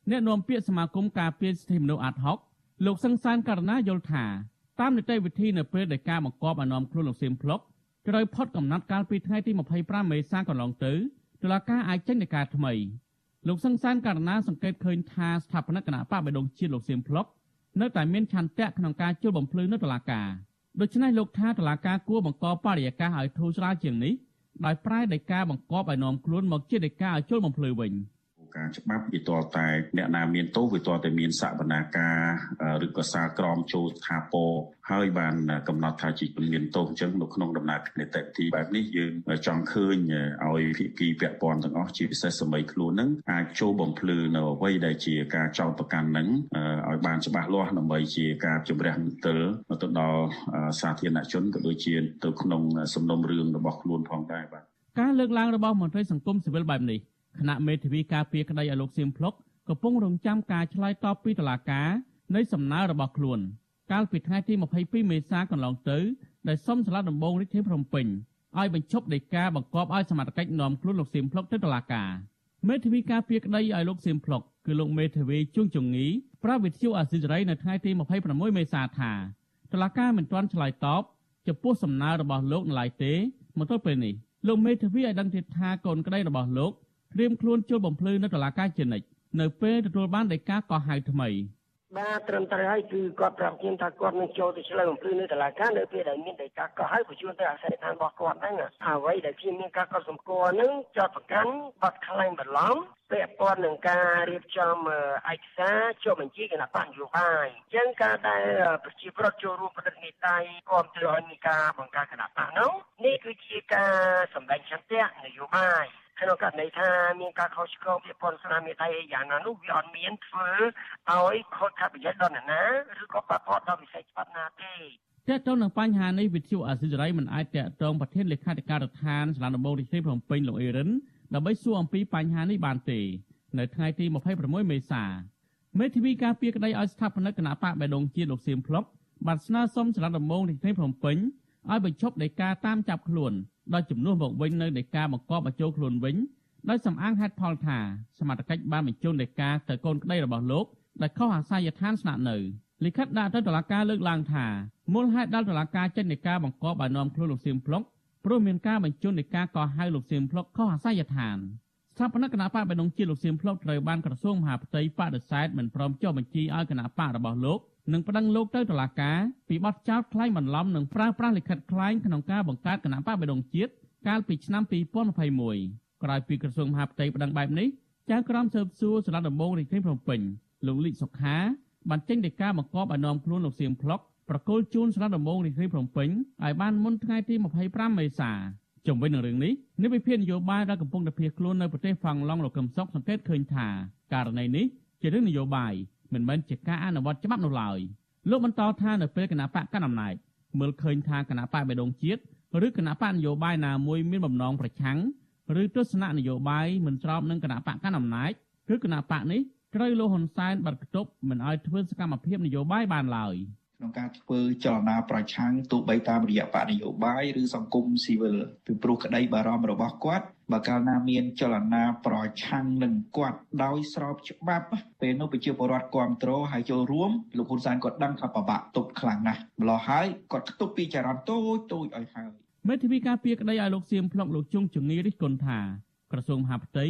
អ្នកនាំពាក្យសមាគមការពារសិទ្ធិមនុស្សអាត់ហុកលោកសង្សានករណាយល់ថាតាមនីតិវិធីនៅពេលដែលការបង្កប់ឲ្យនាំខ្លួនលោកសៀមភ្លុកត្រូវផុតកំណត់កាលពីថ្ងៃទី25មេសាកន្លងទៅតុលាការអាចចេញដីកាថ្មី លោកសង្សានករណាសង្កេតឃើញថាស្ថាបនិកគណៈបកបដងជាតិលោកសៀមភ្លុកនៅតែមានឆន្ទៈក្នុងការជួលបំភ្លឺនៅតុលាការដូច្នេះលោកថាតុលាការគួរបង្កបរិយាកាសឲ្យធូរស្រាលជាងនេះដោយប្រែដីកាបង្កប់ឲ្យនាំខ្លួនមកជាដីកាឲ្យជួលបំភ្លឺវិញ។ ការច្បាប់វាតតែអ្នកណាមានទោសវាតតែមានសវនាការឬក៏សារក្រមចូលស្ថាពរហើយបានកំណត់ថាជាជនមានទោសអញ្ចឹងនៅក្នុងដំណើរនីតិវិធីបែបនេះយើងចង់ឃើញឲ្យភាគីពាក់ព័ន្ធទាំងអស់ជាពិសេសសម័យខ្លួននឹងអាចចូលបំភ្លឺនៅអ្វីដែលជាការចោទប្រកាន់នឹងឲ្យបានច្បាស់លាស់ដើម្បីជាការជំរះមន្ទិលទៅដល់សាធារណជនក៏ដូចជាទៅក្នុងសំណុំរឿងរបស់ខ្លួនផងដែរបាទការលើកឡើងរបស់មន្ត្រីសង្គមស៊ីវិលបែបនេះ គណៈមេធាវីការពារក្តីឲ្យលោកសៀមភ្លុកកំពុងរងចាំការឆ្លើយតបពីតុលាការនៃសំណើរបស់ខ្លួន កាលពីថ្ងៃទី22មេសាកន្លងទៅដែលសុំសាលាដំបងរាជធានីភ្នំពេញឲ្យបញ្ឈប់ដីកាបង្គាប់ឲ្យសមត្ថកិច្ចនាំខ្លួនលោកសៀមភ្លុកទៅតុលាការមេធាវីការពារក្តីឲ្យលោកសៀមភ្លុកគឺលោកមេធាវីជួងជងងីប្រាប់វិទ្យុអាស៊ីសេរីនៅថ្ងៃទី26មេសាថាតុលាការមិនទាន់ឆ្លើយតបចំពោះសំណើរបស់លោកនៅឡើយទេមកទល់ពេលនេះលោកមេធាវីឲ្យដឹងទៀតថាកូនក្តីរបស់លោក ត្រៀមខ្លួនជល់បំភ្លឺនៅតុលាការជានិច្ចនៅពេលទទួលបានដីកាកោះហៅថ្មីបាទត្រឹមត្រូវហើយគឺគាត់ប្រាប់ខ្ញុំថាគាត់នឹងចូលទៅឆ្លើយបំភ្លឺនៅតុលាការនៅពេលដែលមានដីកាកោះហៅបញ្ជូនទៅអាសយដ្ឋានរបស់គាត់ហ្នឹងអ្វីដែលខ្ញុំមានការកត់សម្គាល់ហ្នឹងចាត់ប្រកាន់បាត់ខ្លែងបន្លំពាក់ព័ន្ធនឹងការរៀបចំឯកសារចុះបញ្ជីគណៈបកនយោបាយអញ្ចឹងការដែលប្រជាប្រដ្ឋចូលរួមប្រតិបត្តិ tay គ្រប់គ្រងឲ្យមានការបង្កើតគណៈបកនោះនេះគឺជាការសម្ដែងឆន្ទៈនយោបាយ ក្នុងករណីថាមានការខុសឆ្គងពាក្យពន្ធស្នាមមេដៃយ៉ាងណានោះវាអត់មានធ្វើឲ្យខូចខាតប្រយោជន៍ដល់អ្នកណាឬក៏បាត់បង់ដល់វិស័យច្បាប់ណាទេតើតើនឹងបញ្ហានេះវិទ្យុអាស៊ីសេរីមិនអាចតកតងប្រធានលេខាធិការដ្ឋានសាលាដំបងរាជធានីភ្នំពេញលោកអេរិនដើម្បីសួរអំពីបញ្ហានេះបានទេនៅថ្ងៃទី26មេសាមេធាវីការពារក្តីឲ្យស្ថាបនិកគណៈបកបេដងជាលោកសៀមភ្លុកបានស្នើសុំសាលាដំបងរាជធានីភ្នំពេញ ឲ្យបញ្ឈប់នៃការតាមចាប់ខ្លួនដោយជំនួសមកវិញនៅនៃការបង្កប់បញ្ចូលខ្លួនវិញដោយសំអាងហេតុផលថាសមត្ថកិច្ចបានបញ្ជូននៃការទៅកូនក្តីរបស់លោកដែលខុសអាសយដ្ឋានស្នាក់នៅលិខិតដាក់ទៅតុលាការលើកឡើងថាមូលហេតុដែលតុលាការចេញនៃការបង្កប់ឲ្យនាំខ្លួនលោកសៀមភ្លុកព្រោះមានការបញ្ជូននៃការកោះហៅលោកសៀមភ្លុកខុសអាសយដ្ឋានស្ថាបនិកគណៈបកបេដងជាលោកសៀមភ្លុកត្រូវបានក្រសួងមហាផ្ទៃបដិសេធមិនព្រមចុះបញ្ជីឲ្យគណៈបករបស់លោក និងប្តឹងលោកទៅតុលាការពីបទចោទក្លែងបន្លំនិងប្រើប្រាស់លិខិតក្លែងក្នុងការបង្កើតគណៈបកបេដងជាតិកាលពីឆ្នាំ2021ក្រោយពីក្រសួងមហាផ្ទៃប្តឹងបែបនេះចៅក្រមស៊ើបសួរសាលាដំបងរាជធានីភ្នំពេញលោកលីកសុខាបានចេញដីកាបង្គាប់ឲ្យនាំខ្លួនលោកសៀមផ្លុកប្រកុលជូនសាលាដំបងរាជធានីភ្នំពេញឲ្យបានមុនថ្ងៃទី25មេសាជំវិញនឹងរឿងនេះនាយវិភាននយោបាយដែលកំពុងតែភៀសខ្លួននៅប្រទេសហ្វាំងឡង់លោកកឹមសុខសង្កេតឃើញថាករណីនេះជារឿងនយោបាយ មិនមែនជាការអនុវត្តច្បាប់នោះឡើយលោកបន្តថានៅពេលគណៈបកកណ្ដាលអំណាចមើលឃើញថាគណៈបកបេដងជាតិឬគណៈបកនយោបាយណាមួយមានបំណងប្រឆាំងឬទស្សនៈនយោបាយមិនស្របនឹងគណៈបកកណ្ដាលអំណាចគឺគណៈបកនេះត្រូវលោកហ៊ុនសែនបាត់គប់មិនឲ្យធ្វើសកម្មភាពនយោបាយបានឡើយក្នុងការធ្វើចលនាប្រឆាំងទោះបីតាមរយៈបកនយោបាយឬសង្គមស៊ីវិលពីព្រោះក្តីបារម្ភរបស់គាត់ បើកាលណាមានចលនាប្រឆាំងនឹងគាត់ដោយស្របច្បាប់ពេលនោះប្រជាពលរដ្ឋគ្រប់គ្រងហើយចូលរួមលោកហ៊ុនសែនគាត់ដឹងថាប្របាក់ទុកខ្លាំងណាស់ម្ល៉េះហើយគាត់ខ្ទប់ពីចរន្តតូចតូចឲ្យហើយមេធាវីការពារក្តីឲ្យលោកសៀមភ្លុកលោកជុងជងីរិះគន់ថាក្រសួងមហាផ្ទៃ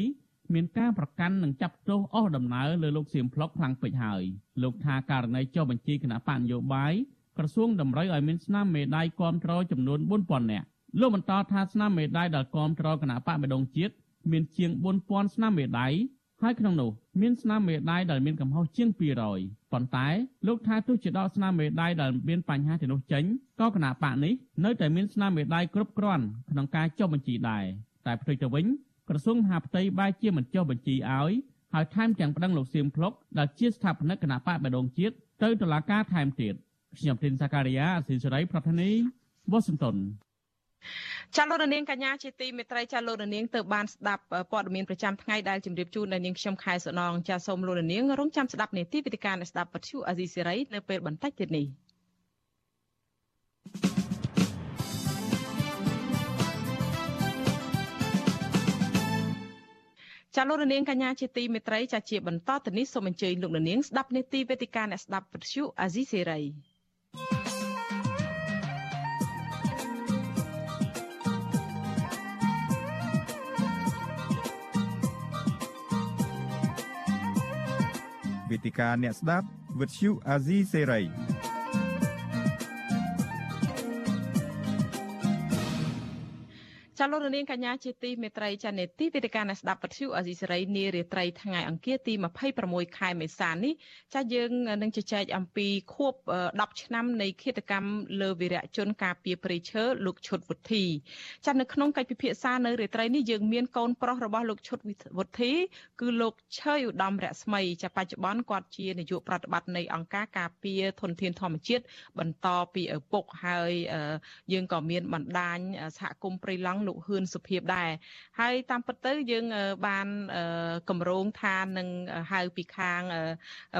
មានការប្រកាន់និងចាប់ទោសអស់ដំណើរលើលោកសៀមភ្លុកខ្លាំងពេកហើយលោកថាករណីចុះបញ្ជីគណៈបញ្ញយោបាយក្រសួងតម្រូវឲ្យមានស្នាមមេដាយគាំទ្រចំនួន4000នាក់ លោកបន្តថាស្នាមមេដាយដែលគាំទ្រគណៈបកបដងជាតិមានជាង4000ស្នាមមេដាយហើយក្នុងនោះមានស្នាមមេដាយដែលមានកំហុសជាង200ប៉ុន្តែលោកថាទោះជាដកស្នាមមេដាយដែលមានបញ្ហាទៅនោះចេញក៏គណៈបកនេះនៅតែមានស្នាមមេដាយគ្រប់គ្រាន់ក្នុងការចុះបញ្ជីដែរតែផ្ទុយទៅវិញក្រសួងមហាផ្ទៃបែរជាមិនចុះបញ្ជីឲ្យហើយថែមទាំងប្តឹងលោកសៀមភ្លុកដែលជាស្ថាបនិកគណៈបកបដងជាតិទៅតុលាការថែមទៀតខ្ញុំធីនសាការីយ៉ាអស៊ីសេរីប្រធានីវ៉ាស៊ីនតោន ចាលោករនាងកញ្ញាជាទីមេត្រីចាលោករនាងទៅបានស្ដាប់ព័ត៌មានប្រចាំថ្ងៃដែលជម្រាបជូនដល់នាងខ្ញុំខែសុណងចាសូមលោករនាងរងចាំស្ដាប់នេតិវិទ្យានៃស្ដាប់ពទ្យុអាស៊ីសេរីនៅពេលបន្តិចទៀតនេះចាលោករនាងកញ្ញាជាទីមេត្រីចាជាបន្តទៅនេះសូមអញ្ជើញលោករនាងស្ដាប់នេតិវេទិកាអ្នកស្ដាប់ពទ្យុអាស៊ីសេរី វេទិកាអ្នកស្ដាប់វិទ្យុ ចាលោករនាងកញ្ញាជាទីមេត្រីចានេតិវិទ្យាអ្នកស្ដាប់វិទ្យុអេស៊ីសេរីនារាត្រីថ្ងៃអង្គារទី26ខែមេសានេះចាយើងនឹងជជែកអំពីខួប10ឆ្នាំនៃគិតកម្មលើវីរៈជនការពារព្រៃឈើលោកឈុតវុធីចានៅក្នុងកិច្ចពិភាក្សានៅរាត្រីនេះយើងមានកូនប្រុសរបស់លោកឈុតវុធីគឺលោកឆើយឧត្តមរស្មីចាបច្ចុប្បន្នគាត់ជានាយកប្រតិបត្តិនៃអង្គការការពារធនធានធម្មជាតិបន្តពីឪពុកហើយយើងក៏មានបណ្ដាញសហគមន៍ព្រៃឡង់លោកហ៊ឿនសុភាពដែរហើយតាមពិតទៅយើងបានកម្រងថានឹងហៅពីខាង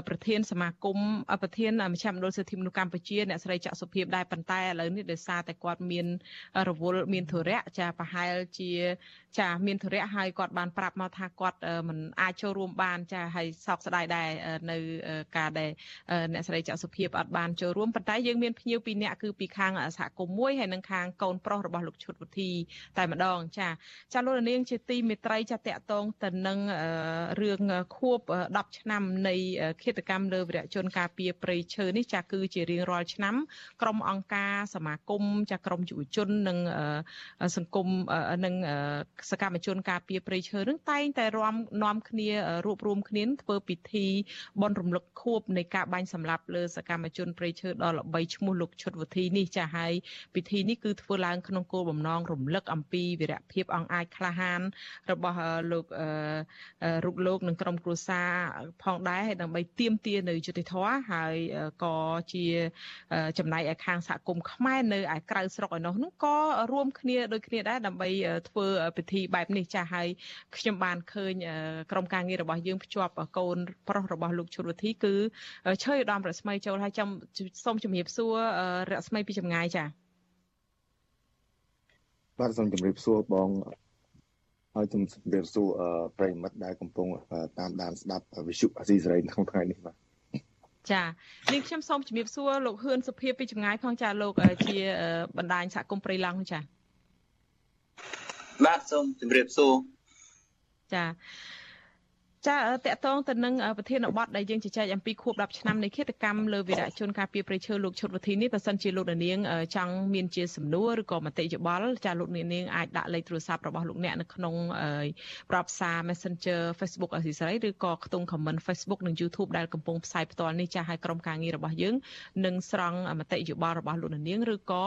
ប្រធានសមាគមប្រធានមជ្ឈមណ្ឌលសិទ្ធិមនុស្សកម្ពុជាអ្នកស្រីចាក់សុភាពដែរប៉ុន្តែឥឡូវនេះដោយសារតែគាត់មានរវល់មានធុរៈចាប្រហែលជា ចាមានធុរៈហើយគាត់បានប្រាប់មកថាគាត់មិនអាចចូលរួមបានចាហើយសោកស្ដាយដែរនៅការដែលអ្នកស្រីចាក់សុភាពអត់បានចូលរួមប៉ុន្តែយើងមានភ្ញៀវពីរនាក់គឺពីខាងសហគមន៍មួយហើយនិងខាងកូនប្រុសរបស់លោកឈុតវុធីតែម្ដង ចាចាលោកនាងជាទីមេត្រីចាតកតងទៅនឹងរឿងខួប10ឆ្នាំនៃគិតកម្មលើវីរៈជនការពារព្រៃឈើនេះចាគឺជារៀងរាល់ឆ្នាំ ក្រុមអង្គការសមាគមចាក្រុមយុវជននិងសង្គមនិងសកម្មជនការពារព្រៃឈើនឹងតែងតែរំនាំគ្នារួបរวมគ្នាធ្វើពិធីបុណ្យរំលឹកខួបនៃការបាញ់សម្លាប់លើសកម្មជនព្រៃឈើដ៏ល្បីឈ្មោះលោកឈុតវុធីនេះចាហើយពិធីនេះគឺធ្វើឡើងក្នុងគោលបំណងរំលឹកអំពីវីរភាពអង្អាចក្លាហាន របស់លោករូបលោកនិងក្រុមគ្រួសារផងដែរដើម្បីទៀមទានៅយុតិធធហើយក៏ជាចំណែកឯខាងសហគមន៍ខ្មែរនៅឯក្រៅស្រុកឯនោះនោះក៏រួមគ្នាដូចគ្នាដែរដើម្បីធ្វើពិធីបែបនេះចាស់ហើយខ្ញុំបានឃើញក្រុមការងាររបស់យើងភ្ជាប់កូនប្រុសរបស់លោកឈុតវុធីគឺឈើឧត្តមរស្មីចូលហើយចាំសូមជំរាបសួររស្មីពីចម្ងាយចា៎បាទសូមជម្រាបសួរបងហើយជំរាបសួរប្រិមិត្តដែលកំពុងតាមដានស្ដាប់វិទ្យុអាស៊ីសេរីក្នុងថ្ងៃនេះបាទចានាងខ្ញុំសូមជំរាបសួរលោកហ៊ឿនសុភាពីចម្ងាយផងចាលោកជាបណ្ដាញសហគមន៍ព្រៃឡង់ចា បាទសូមជម្រាបសួរចា ចាតកតងទៅនឹងប្រធានបទដែលយើងជជែកអំពីខួប10ឆ្នាំនៃគិតកម្មលើវីរៈជនការពីប្រៃឈើលោកឈុតវធីនេះបើសិនជាលោកនាងចង់មានជាសំណួរឬក៏មតិយោបល់ចាលោកនាងអាចដាក់លេខទូរស័ព្ទរបស់លោកអ្នកនៅក្នុងប្រព័ន្ធសារ Messenger Facebook អសីសេរីឬក៏ខ្ទង់ comment Facebook និង YouTube ដែលកំពុងផ្សាយផ្ទាល់នេះចាឲ្យក្រុមការងាររបស់យើងនឹងស្រង់មតិយោបល់របស់លោកនាងឬក៏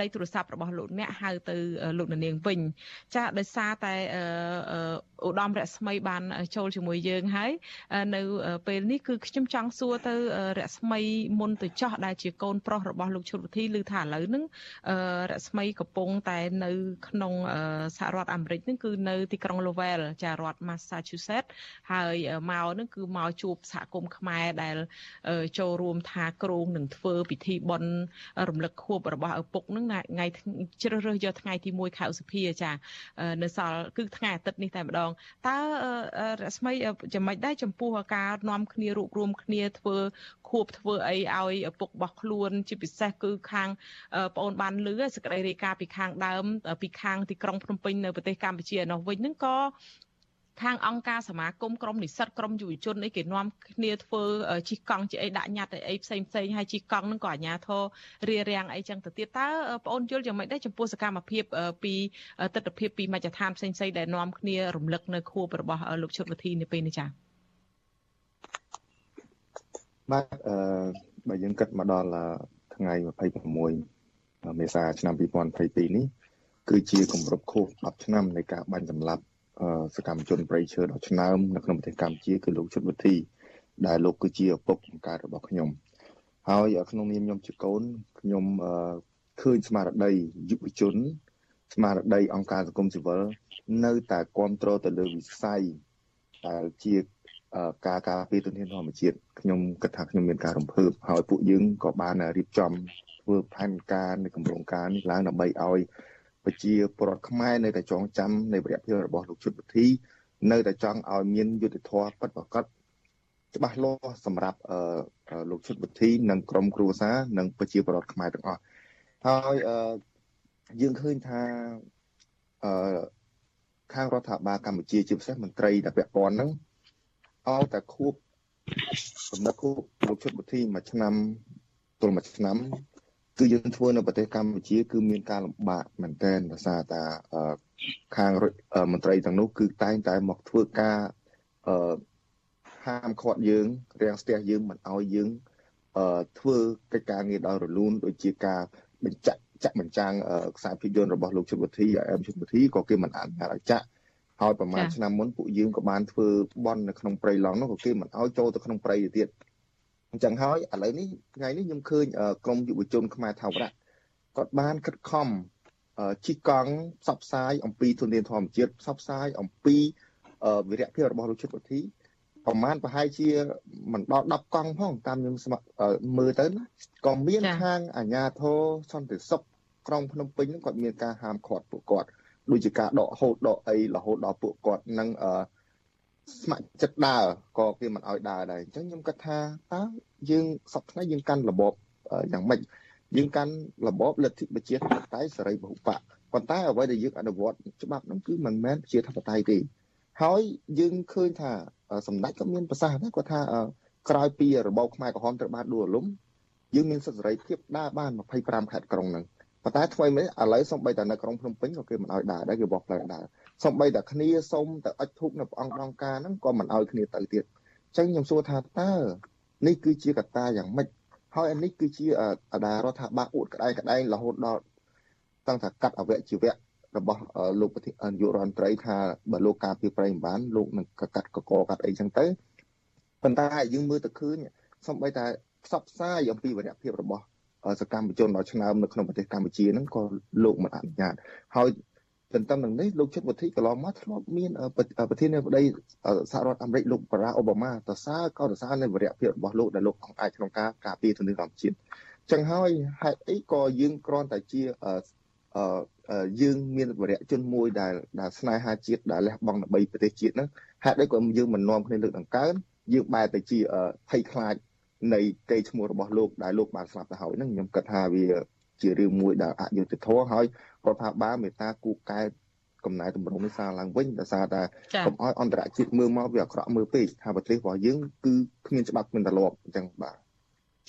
លេខទូរស័ព្ទរបស់លោកអ្នកហៅទៅលោកនាងវិញចាដោយសារតែឧត្តមរស្មីបានចូលជាមួយយើងហើយនៅពេលនេះគឺខ្ញុំចង់សួរទៅរស្មីមុនទៅចោះដែលជាកូនប្រុសរបស់លោកឈុតវិធីឬថាឥឡូវហ្នឹងរស្មីកំពុងតែនៅ ក្នុងសហរដ្ឋអាមេរិកហ្នឹងគឺនៅទីក្រុង Lowell ចារដ្ឋ Massachusetts ហើយមកហ្នឹងគឺមកជួបសហគមន៍ខ្មែរដែល ចូលរួមថាគ្រងនឹងធ្វើពិធីបុណ្យរំលឹកខួបរបស់ឪពុកហ្នឹងថ្ងៃជ្រើសរើសយកថ្ងៃទី1ខែឧសភាចានៅសល់គឺថ្ងៃអាទិត្យនេះតែម្ដងតើរស្មីចំណុចដែរចំពោះការនាំគ្នារួបរวมគ្នាធ្វើខួបធ្វើអីឲ្យឪពុករបស់ខ្លួនជាពិសេសគឺខាងប្អូនបានលឺសេចក្តីរាយការណ៍ពីខាងដើមពីខាងទីក្រុងភ្នំពេញនៅប្រទេសកម្ពុជានោះវិញហ្នឹងក៏ ខាងអង្គការសមាគមក្រមនិស្សិតក្រមយុវជនអីគេនាំគ្នាធ្វើជីកកង់ជាអីដាក់ញត្តិអីផ្សេងផ្សេងហើយជីកកង់ហ្នឹងក៏អាជ្ញាធររារាំងអីចឹងទៅទៀតតើបងអូនយល់យ៉ាងម៉េចដែរចំពោះសកម្មភាពពីទស្សនវិជ្ជាពីមជ្ឈដ្ឋានផ្សេងផ្សេងដែលនាំគ្នារំលឹកនៅខួបរបស់លោកឈុតវិធីនៅពេលនេះចា៎បាទអឺបើយើងគិតមកដល់ថ្ងៃ26មេសាឆ្នាំ2022នេះគឺជាគម្រប់ខួប10ឆ្នាំនៃការបាញ់សម្លាប់ សកម្មជនប្រៃឈើដ៏ឆ្នើមនៅក្នុងប្រទេសកម្ពុជាគឺលោកជុតវិធីដែលលោកគឺជាឪពុកបង្កើតរបស់ខ្ញុំហើយក្នុងនាមខ្ញុំជាកូនខ្ញុំឃើញស្មារតីយុវជន ស្មារតីអង្គការសង្គមស៊ីវិលនៅតែគ្រប់គ្រងទៅលើវិស័យដែលជាការការពារទុនធានធម្មជាតិខ្ញុំគិតថាខ្ញុំមានការរំភើបហើយពួកយើងក៏បានរៀបចំធ្វើផែនការនៃគម្រោងការនេះឡើងដើម្បីឲ្យ ប្រជាពលរដ្ឋខ្មែរនៅតែចងចាំនៃវរៈភាពរបស់លោកជុតវិធី នៅតែចង់ឲ្យមានយុទ្ធធម៌ពិតប្រាកដច្បាស់លាស់សម្រាប់លោកជុតវិធីនិងក្រុមគ្រួសារនិងប្រជាពលរដ្ឋខ្មែរទាំងអស់ហើយយើងឃើញថាអឺខាងរដ្ឋាភិបាលកម្ពុជាជាពិសេសមន្ត្រីដែលពាក់ព័ន្ធហ្នឹងឲ្យតែខួបសម្រាប់ខួបលោកជុតវិធីមួយឆ្នាំទល់មួយឆ្នាំ គឺយើងធ្វើនៅប្រទេសកម្ពុជា គឺមានការលំបាកមែនទែនដោយសារតែខាងមន្ត្រីទាំងនោះគឺតែងតែមកធ្វើការអឺហាមឃាត់យើងរាំងស្ទះយើងមិនឲ្យយើងអឺធ្វើកិច្ចការងារដោយរលូនដូចជាការបញ្ចាក់ចាក់បញ្ចាំងខ្សែភាពយន្តរបស់លោកជុតវិធីអែមជុតវិធីក៏គេមិនអនុញ្ញាតឲ្យចាក់ហើយប្រហែលឆ្នាំមុនពួកយើងក៏បានធ្វើបន់នៅក្នុងព្រៃឡង់នោះក៏គេមិនឲ្យចូលទៅក្នុងព្រៃទៅទៀត អញ្ចឹងហើយឥឡូវនេះថ្ងៃនេះខ្ញុំឃើញក្រមយុវជនខ្មែរថាវរៈគាត់បានខិតខំជីកង់ផ្សព្វផ្សាយអំពីធនធានធម្មជាតិផ្សព្វផ្សាយអំពីវិរៈភាពរបស់លោកជិតវិធីប្រហែលប្រហែលជាមិនដល់10កង់ផងតាមខ្ញុំស្មមើលទៅណាក៏មានខាងអាជ្ញាធរសន្តិសុខក្រុងភ្នំពេញហ្នឹងគាត់មានការហាមឃាត់ពួកគាត់ដូចជាការដកហូតដកអីរហូតដល់ពួកគាត់នឹងអឺ ស្ម័គ្រចិត្តដើរក៏គេមិនអោយដើរដែរអញ្ចឹងខ្ញុំគិតថាតើយើងសប្តាហ៍យើងកាន់របបយ៉ាងម៉េចយើងកាន់របបលទ្ធិប្រជាធិបតេយ្យសេរីពហុបកប៉ុន្តែអ្វីដែលយើងអនុវត្តច្បាប់ហ្នឹងគឺមិនមែនប្រជាធិបតេយ្យទេហើយយើងឃើញថាសម្ដេចក៏មានប្រសាសន៍ដែរគាត់ថាក្រោយពីរបបខ្មែរក្រហមត្រូវបានដួលរលំយើងមានសិទ្ធិសេរីភាពដើរបាន25ខេត្តក្រុងហ្នឹង ប៉ុន្តែថ្មីនេះឥឡូវសំបីតែនៅក្រុងភ្នំពេញក៏គេមិនអោយដើរដែរគេបោះផ្លូវដើរសំបីតែគ្នាសុំទៅអុជធូបនៅព្រះអង្គដងការហ្នឹងក៏មិនអោយគ្នាទៅទៀតអញ្ចឹងខ្ញុំសួរថាតើនេះគឺជាកត្តាយ៉ាងម៉េចហើយអានេះគឺជាអាដារដ្ឋាភិបាលអួតក្តែងក្តែងរហូតដល់តាំងតែកាត់អវយជីវៈរបស់លោកប្រធាននាយករដ្ឋមន្ត្រីថាបើលោកការពីប្រៃមិនបានលោកនឹងកាត់កកកាត់អីចឹងទៅប៉ុន្តែយើងមើលទៅឃើញសំបីតែផ្សព្វផ្សាយអំពីវរៈភាពរបស់ សកម្មជនដ៏ឆ្នើមនៅក្នុងប្រទេសកម្ពុជាហ្នឹងក៏លោកមិនអនុញ្ញាតហើយទន្ទឹមនឹងនេះលោកជិតវុធីកន្លងមកធ្លាប់មានប្រធានាធិបតីសហរដ្ឋអាមេរិកលោកបារ៉ាអូបាម៉ាសរសើរក៏សរសើរនៅវរៈភាពរបស់លោកដែលលោកអាចក្នុងការការពារធនធានធម្មជាតិចឹងហើយហេតុអីក៏យើងគ្រាន់តែជាអឺយើងមានវរៈជនមួយដែលដែលស្នេហាជាតិដែលលះបង់ដើម្បីប្រទេសជាតិហ្នឹងហេតុអីក៏យើងមិននាំគ្នាលើកដង្កើងយើងបែរទៅជាភ័យខ្លាច នៃកេរ្តិ៍ឈ្មោះរបស់លោកដែលលោកបានស្លាប់ទៅហើយហ្នឹងខ្ញុំគិតថាវាជារឿងមួយដែលអយុត្តិធម៌ហើយរដ្ឋាភិបាលមេត្តាគូកែកំណែតម្រង់នេះសារឡើងវិញដោយសារតែកុំឲ្យអន្តរជាតិមើលមកវាអាក្រក់មើលពេកថាប្រទេសរបស់យើងគឺគ្មានច្បាប់គ្មានទម្លាប់អញ្ចឹងបាទ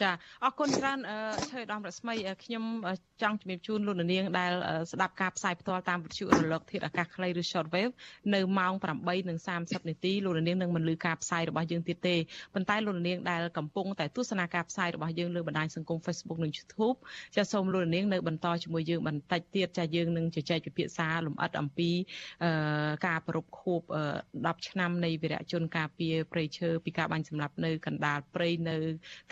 ចាអរគុណច្រើនឆើដំរស្មីខ្ញុំចង់ជំរាបជូនលោកនាងដែលស្ដាប់ការផ្សាយផ្ទាល់តាមវិទ្យុរលកធាតុអាកាសខ្លីឬ shortwave នៅម៉ោង8:30នាទីលោកនាងនឹងមិនលឺការផ្សាយរបស់យើងទៀតទេប៉ុន្តែលោកនាងដែលកំពុងតែទស្សនាការផ្សាយរបស់យើងលើបណ្ដាញសង្គម Facebook និង YouTube ចាសូមលោកនាងនៅបន្តជាមួយយើងបន្តិចទៀតចាយើងនឹងជជែកពិភាក្សាលម្អិតអំពីការប្រពខួប10ឆ្នាំនៃវីរៈជនការពារព្រៃឈើពីការបាញ់សម្លាប់នៅកណ្ដាលព្រៃនៅ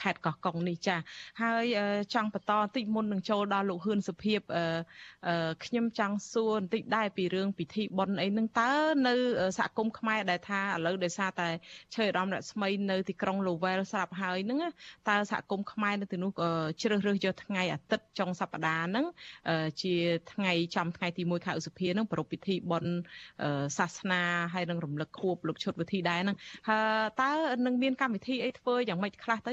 ខេត្តកោះកុងនេះចាហើយចង់បន្តបន្តិចមុននឹងចូលដល់លោកហ៊ឿនសុភីបខ្ញុំចង់សួរបន្តិចដែរពីរឿងពិធីបុណ្យអីហ្នឹងតើនៅសហគមន៍ខ្មែរដែលថាឥឡូវដោយសារតែឈើឧត្តមរស្មីនៅទីក្រុងលូវែលស្រាប់ហើយហ្នឹងតើសហគមន៍ខ្មែរនៅទីនោះជ្រើសរើសយកថ្ងៃអាទិត្យចុងសប្តាហ៍ហ្នឹងជាថ្ងៃចំថ្ងៃទី1ខែឧសភាហ្នឹងប្រពៃពិធីបុណ្យសាសនាហើយនឹងរំលឹកខួបលោកឈុតវិធីដែរហ្នឹងតើនឹងមានកម្មវិធីអីធ្វើយ៉ាងម៉េចខ្លះទៅ